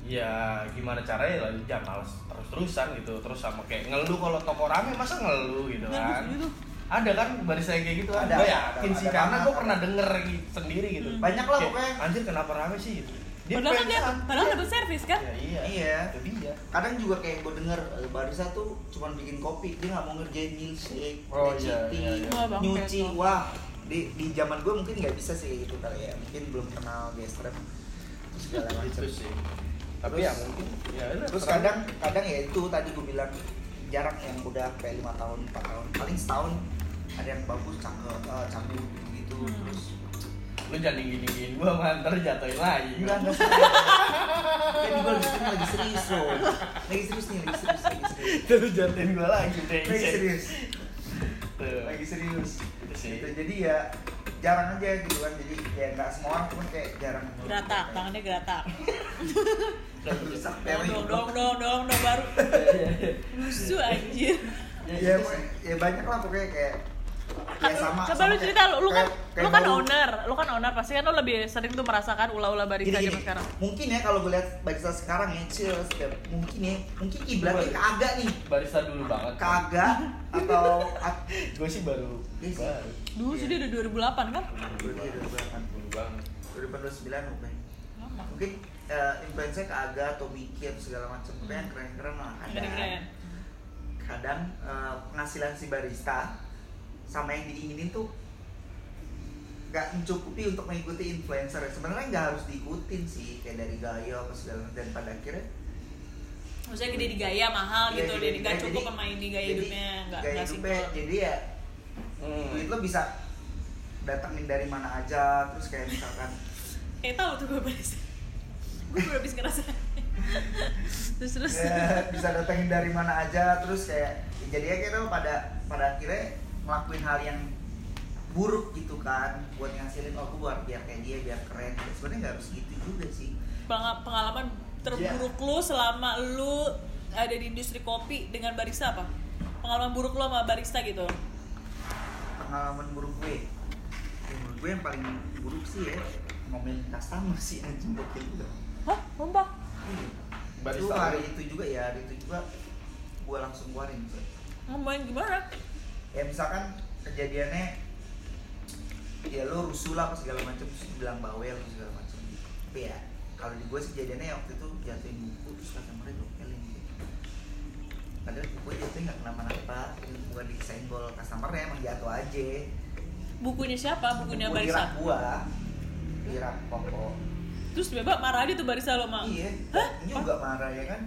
ya gimana caranya lah jangan males terus terusan gitu terus sama kayak ngeluh kalau toko rame masa ngeluh gitu Nah, kan gitu. ada kan barista yang kayak gitu kan Ada, gue ada, yakin ada sih karena gue pernah denger gitu, sendiri gitu Hmm. Banyak lah Kayak, pokoknya. anjir kenapa rame sih gitu Padahal kan dia, padahal iya. dapat servis kan? ya, iya Iya. itu dia kadang juga kayak gue denger eh, barista tuh cuma bikin kopi dia nggak mau ngerjain milkshake Oh, kayak iya, iya, iya. Nyuci wah di di zaman gue mungkin nggak bisa sih kayak gitu kali ya mungkin belum kenal gestrem terus segala macam itu sih tapi Terus- ya mungkin ya terus terang. kadang kadang ya itu tadi gue bilang jarang yang udah kayak lima tahun empat tahun paling setahun ada yang bagus cakep eh, cabut gitu Hmm. terus lu jangan dingin-dingin gue ntar jatuhin lagi. Enggak enggak serius kan gue lagi lagi serius loh lagi serius nih lagi serius lagi serius. Lu jatuhin gue lagi deh lagi serius. Tuh. lagi serius. Itu sih. gitu. jadi ya jarang aja gitu kan. Jadi ya nggak semua orang pun kayak jarang Geratak, tangannya geratak. rusak Dong, dong, dong, dong, dong, dong, baru. Lusu anjir. ya, pokoknya- ya banyak lah pokoknya kayak ya sama coba sama lu cerita, lu, lu kan, kayak- lu kan baru- owner, lu kan owner, pasti kan lu lebih sering tuh merasakan ulah-ulah barista gini, zaman gini. sekarang. mungkin ya kalau gue lihat barista sekarang ya cheers ya, mungkin ya mungkin kiblatnya kagak nih barista dulu banget kagak atau at- gue sih baru Iya sih. baru Dulu sih dia udah 2008 kan? dulu banget 2029 mungkin Lama. mungkin eh, influencer kagak atau mikir segala macam tapi yang keren-keren lah ada Keren-keren. kadang eh, penghasilan si barista sama yang diinginin tuh nggak mencukupi untuk mengikuti influencer sebenarnya nggak harus diikutin sih kayak dari gaya apa segala dan pada akhirnya Maksudnya gede di gaya mahal Iya, gitu, gede dia di nggak gaya, cukup jadi- sama ini gaya jadi hidupnya, nggak gaya nggak hidupnya jadi ya Hmm. duit lo bisa datangin dari mana aja terus kayak misalkan Kayak tahu tuh gue barista. gue udah habis ngerasa. terus terus. ya, bisa datangin dari mana aja terus kayak jadi ya kita pada pada akhirnya ngelakuin hal yang buruk gitu kan buat ngasilin oh aku buat biar kayak dia biar keren Ya, sebenarnya nggak harus gitu juga sih Peng- pengalaman terburuk lu selama lu ada di industri kopi dengan barista apa? Pengalaman buruk lu sama barista gitu. pengalaman buruk gue Ya, menurut gue yang paling buruk sih ya ngomelin customer sih anjing gokil juga Hah? Sumpah? Iya. Barista itu hari itu juga ya hari itu juga gue langsung keluarin tuh. Ngomongin gimana? Ya misalkan kejadiannya ya lo rusuh lah apa segala macam terus bilang bawel apa segala macam tapi ya kalau di gue sih kejadiannya waktu itu jatuhin buku terus customer nya dokelin gitu. Padahal buku jatuhin nggak kenapa-napa bukan disenggol customernya emang jatuh aja. Bukunya siapa? Bukunya Buku rak gua. Di rak pokok. Terus tiba-tiba marah aja tuh barista lo mah. iya. Hah? juga marah ya kan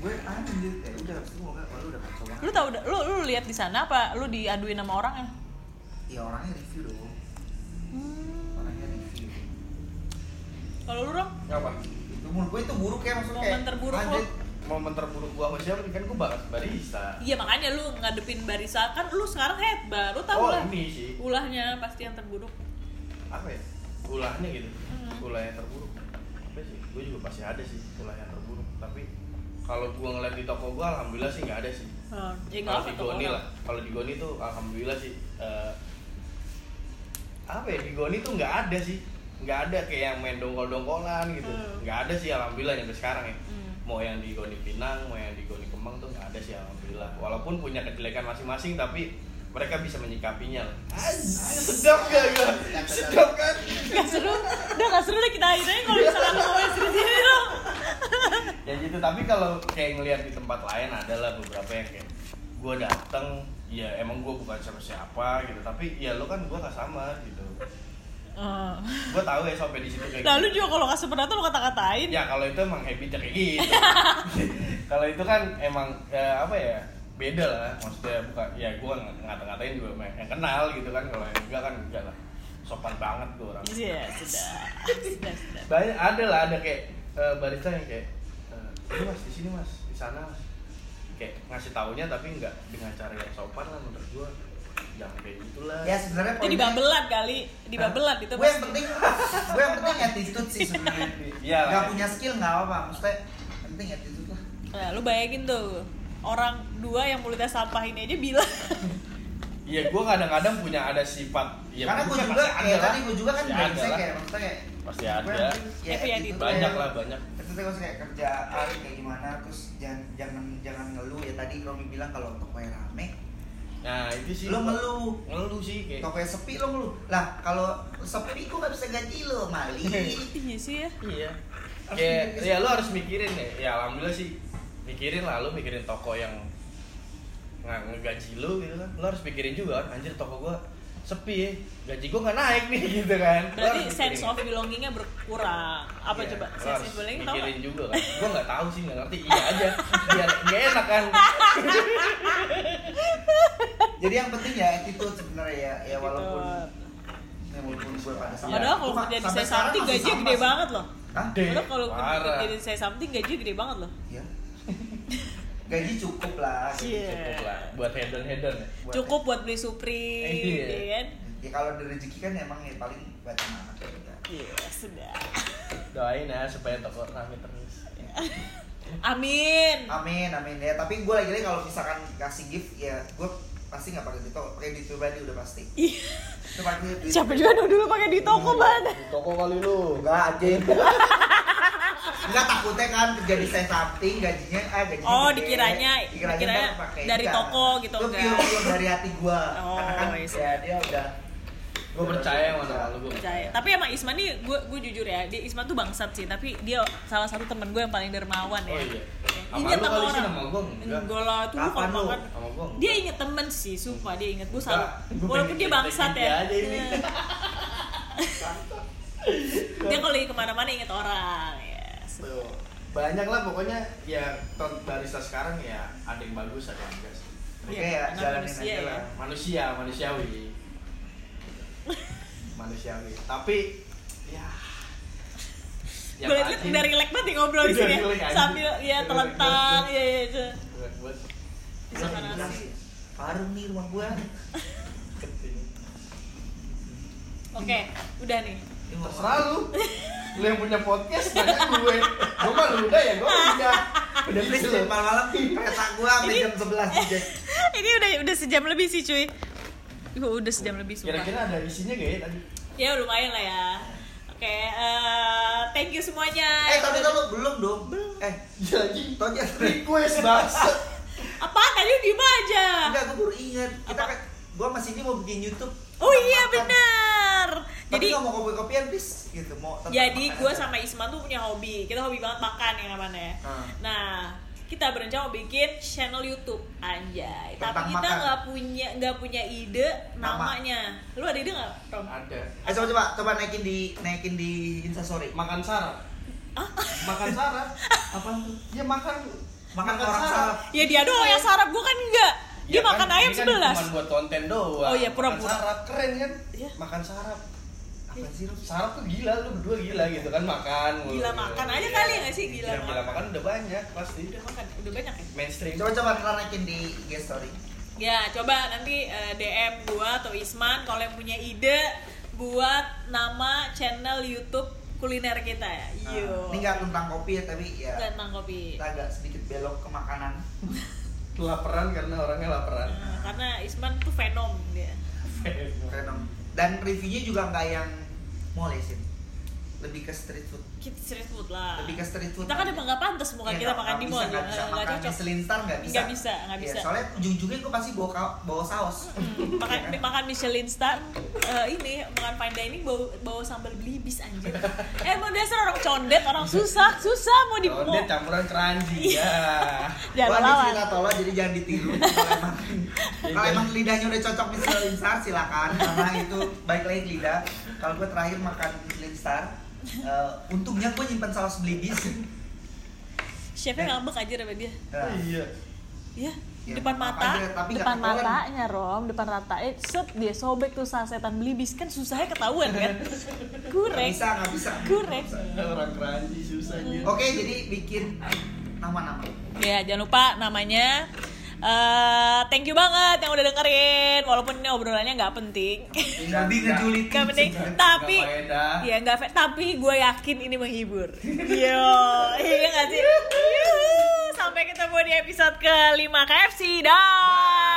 gue anjir ya udah itu wah lu udah kacau banget. Lu tau lu lu lihat di sana apa lu diaduin sama orang ya? ya orangnya review dong. Hmm. orangnya review. Kalau lu dong? apa? Itu menurut gue itu buruk ya maksudnya Momen terburuk lo. anjir, momen terburuk gua sama siapa kan gua bahas barista. Iya makanya lu ngadepin barista. Kan lu sekarang head bar, lu tahu oh lah. ini sih. Ulahnya pasti yang terburuk. apa ya? Ulahnya gitu. Hmm. ulah yang terburuk. Apa sih? Gue juga pasti ada sih ulah yang terburuk. Tapi kalau gua ngeliat di toko gua alhamdulillah sih nggak ada sih Hmm. Ya kalau di Goni lah kalau di Goni tuh alhamdulillah sih eh, apa ya di Goni tuh nggak ada sih nggak ada kayak yang main dongkol dongkolan gitu Hmm. nggak ada sih alhamdulillah sampai sekarang ya Hmm. mau yang di Goni Pinang mau yang di Goni Kemang tuh nggak ada sih alhamdulillah walaupun punya kejelekan masing-masing tapi mereka bisa menyikapinya. Sedap gak gak sedap kan? Gak seru, udah gak seru deh kita akhirin aja kalau misalnya mau di sini dong. ya gitu tapi kalau kayak ngelihat di tempat lain adalah beberapa yang kayak gue dateng ya emang gue bukan siapa siapa gitu. Tapi ya lo kan gue gak sama gitu. Oh. gue tahu ya sampai di situ kayak Nah lu gitu. juga kalau kasih pendatang lu kata-katain. ya kalau itu emang habitnya kayak gitu. Kalau itu kan emang ya, apa ya beda lah maksudnya bukan ya gue ngata-ngatain juga yang kenal gitu kan kalau yang enggak kan enggak lah. Sopan banget tuh orang. Iya, sudah. Sudah, sudah. banyak ada lah ada kayak eh, barista yang kayak eh, ini mas di sini mas di sana mas. Kayak ngasih taunya tapi nggak dengan cara yang sopan lah menurut gua. Jangan kayak gitulah. Ya sebenarnya Itu di babelat kali, di babelat itu gue yang penting gue yang penting attitude sih sebenarnya. Iya nggak punya skill nggak apa maksudnya penting attitude lah. Nah, lu bayangin tuh orang dua yang mulutnya sampah ini aja bilang. Iya, gua kadang-kadang punya ada sifat ya karena gue pasti juga lah. tadi gue juga kan Pasti brengsek kayak maksudnya kayak Pasti gue ada. yang ya, Tapi ya attitude di- banyak kayak- lah banyak. Maksudnya gue kayak kerjaan kayak gimana terus jangan jangan jangan ngeluh. Ya tadi Romi bilang kalau tokonya rame nah itu sih lo ngeluh. ngeluh sih kayak tokonya sepi lo ngeluh. Lah kalau sepi gue nggak bisa gaji lo mali. Iya sih ya. Iya. Kayak ya lo harus mikirin ya. Ya alhamdulillah sih mikirin lah lo mikirin toko yang nggak ngegaji lo gitu kan. Lo harus pikirin juga kan anjir toko gua sepi ya gaji gua nggak naik nih gitu kan. Berarti sense mikirin. of belongingnya berkurang. Apa Iya, coba? sense of belonging tau mikirin juga kan. Gua nggak tahu sih nggak ngerti. Iya aja biar nggak enak kan. Jadi yang penting ya attitude sebenarnya ya. Ya walaupun ya walaupun gue pada sama padahal kalau kerja di saya something gajinya sama gede banget loh. Hah? Gede. padahal kalau kerja di saya something gajinya gede banget loh. Iya. gaji cukup lah gaji Iya. cukup lah. Buat hedon hedon ya Buat- cukup buat beli supreme Iya. ya kan? Ya kalau ada rezeki kan emang ya paling baca anak ya iya sudah. Doain ya supaya toko rame terus. Amin. Amin amin. Ya tapi gue lagi lagi kalau misalkan kasih gift ya gue pasti nggak pakai duit toko pakai duit pribadi udah pasti Iya. itu siapa juga dulu dulu pakai di toko banget di toko kali lu enggak aja enggak takutnya kan kerja di saya something gajinya ah gajinya Oh, gede. dikiranya- dikiranya dari toko gitu, itu enggak. pure dari hati gue Oh, karena kan iya. ya dia udah gue percaya sama nama lu gue percaya. Tapi emang Isman nih gue gue jujur ya dia Isman tuh bangsat sih tapi dia salah satu temen gue yang paling dermawan ya. Oh, iya. Sama ingat sama orang? sama gua? Enggak. lah Kapan kalau makan. Gue dia inget temen sih sumpah dia inget. Gue selalu gua walaupun dia bangsat ya. ini. dia kalau lagi ke mana-mana inget orang ya Tuh. banyak lah pokoknya ya barista sekarang ya ada yang bagus ada yang enggak sih. Oke Iya, ya jalanin aja ya. lah manusia manusiawi manusiawi. Tapi ya ya gue liat udah relax banget nih ngobrol di sini ya. relax aja. sambil ya telentang ya ya ya. buat Bisa nasi. Parung nih rumah gue oke udah nih. Terserah lu. Lu yang punya podcast nanya gue. Gue mah lu udah ya gue udah udah Please malam-malam kereta gue sampai Ini- jam 11 di Jack. ini udah udah sejam lebih sih cuy udah sejam lebih sumpah kira-kira ada isinya gak ya tadi ya lumayan lah ya oke eh, thank you semuanya Eh tapi lu belum dong. Eh, jadi aja. request banget apa tadi diem aja Enggak, gue baru ingat. Kita kan gua masih ini mau bikin YouTube. oh iya Makan. benar Tapi jadi nggak mau kopi-kopian, please. Gitu, mau jadi gue sama Isman tuh punya hobi kita hobi banget makan yang namanya Ah. nah kita berencana mau bikin channel YouTube. Anjay. Tapi Tentang kita makan. nggak punya nggak punya ide Nama. namanya. Lu ada ide nggak Rom? ada. Eh coba coba coba naikin di naikin di Instastory. makan sarap. Makan sarap. Apa? Tuh ya makan. Makan orang sarap. ya dia doang yang sarap. Gue kan enggak dia Ya kan, makan ayam kan sebelas. cuma buat konten doang. Oh iya, Makan pura-pura. sarap. Keren kan? Iya. makan sarap Sih lu? sarap tuh gila lu berdua gila gitu kan makan mulu Gila makan aja kali ya nggak sih? Gila gila, gila makan. makan udah banyak pasti udah makan udah banyak ya mainstream Coba coba ntar naikin di IG story. Ya, coba nanti eh, DM gua atau Isman kalau yang punya ide buat nama channel YouTube kuliner kita ya. Nah, Yo. ini nggak tentang kopi ya, tapi ya tentang kopi. kita agak sedikit belok ke makanan. laparan karena orangnya laparan Nah, karena Isman tuh fenom dia. Random. Dan reviewnya juga nggak yang molesin. lebih ke street food. Kita street food lah. Lebih ke street food kita kan emang nggak pantas muka Iya, kita makan di mall nggak bisa. Nggak makan cocok. Michelin star nggak bisa. Nggak bisa, nggak Iya, bisa. soalnya ujung-ujungnya gue pasti bawa bawa saus. Hmm, makan Iya kan? makan Michelin star eh, ini makan fine dining bawa bawa sambal belibis anjir. Eh emang dasar orang condet orang susah susah mau di mau dia campuran keranji ya. jangan Wah, lawan. Tolong jadi jangan ditiru. Kalau emang lidahnya udah cocok Michelin star silakan. Karena itu baik lagi lidah kalau gue terakhir makan Michelin star eh, untungnya gue nyimpen saus belibis chefnya ngambek aja sama dia. Nah, Iya. ya Ya, depan mata. aja, tapi depan matanya rom depan mata eh set dia sobek tuh sasetan belibis kan susahnya ketahuan kan? Kurek. Bisa nggak bisa. Kurek. Orang keranji susah oke jadi bikin nama-nama. Ya jangan lupa namanya uh, thank you banget yang udah dengerin. Walaupun ini obrolannya nggak penting. Tapi nggak penting. Iya, tapi ya nggak tapi gue yakin ini menghibur. Yo iya, iya nggak sih? Sampai ketemu di episode kelima KFC dah.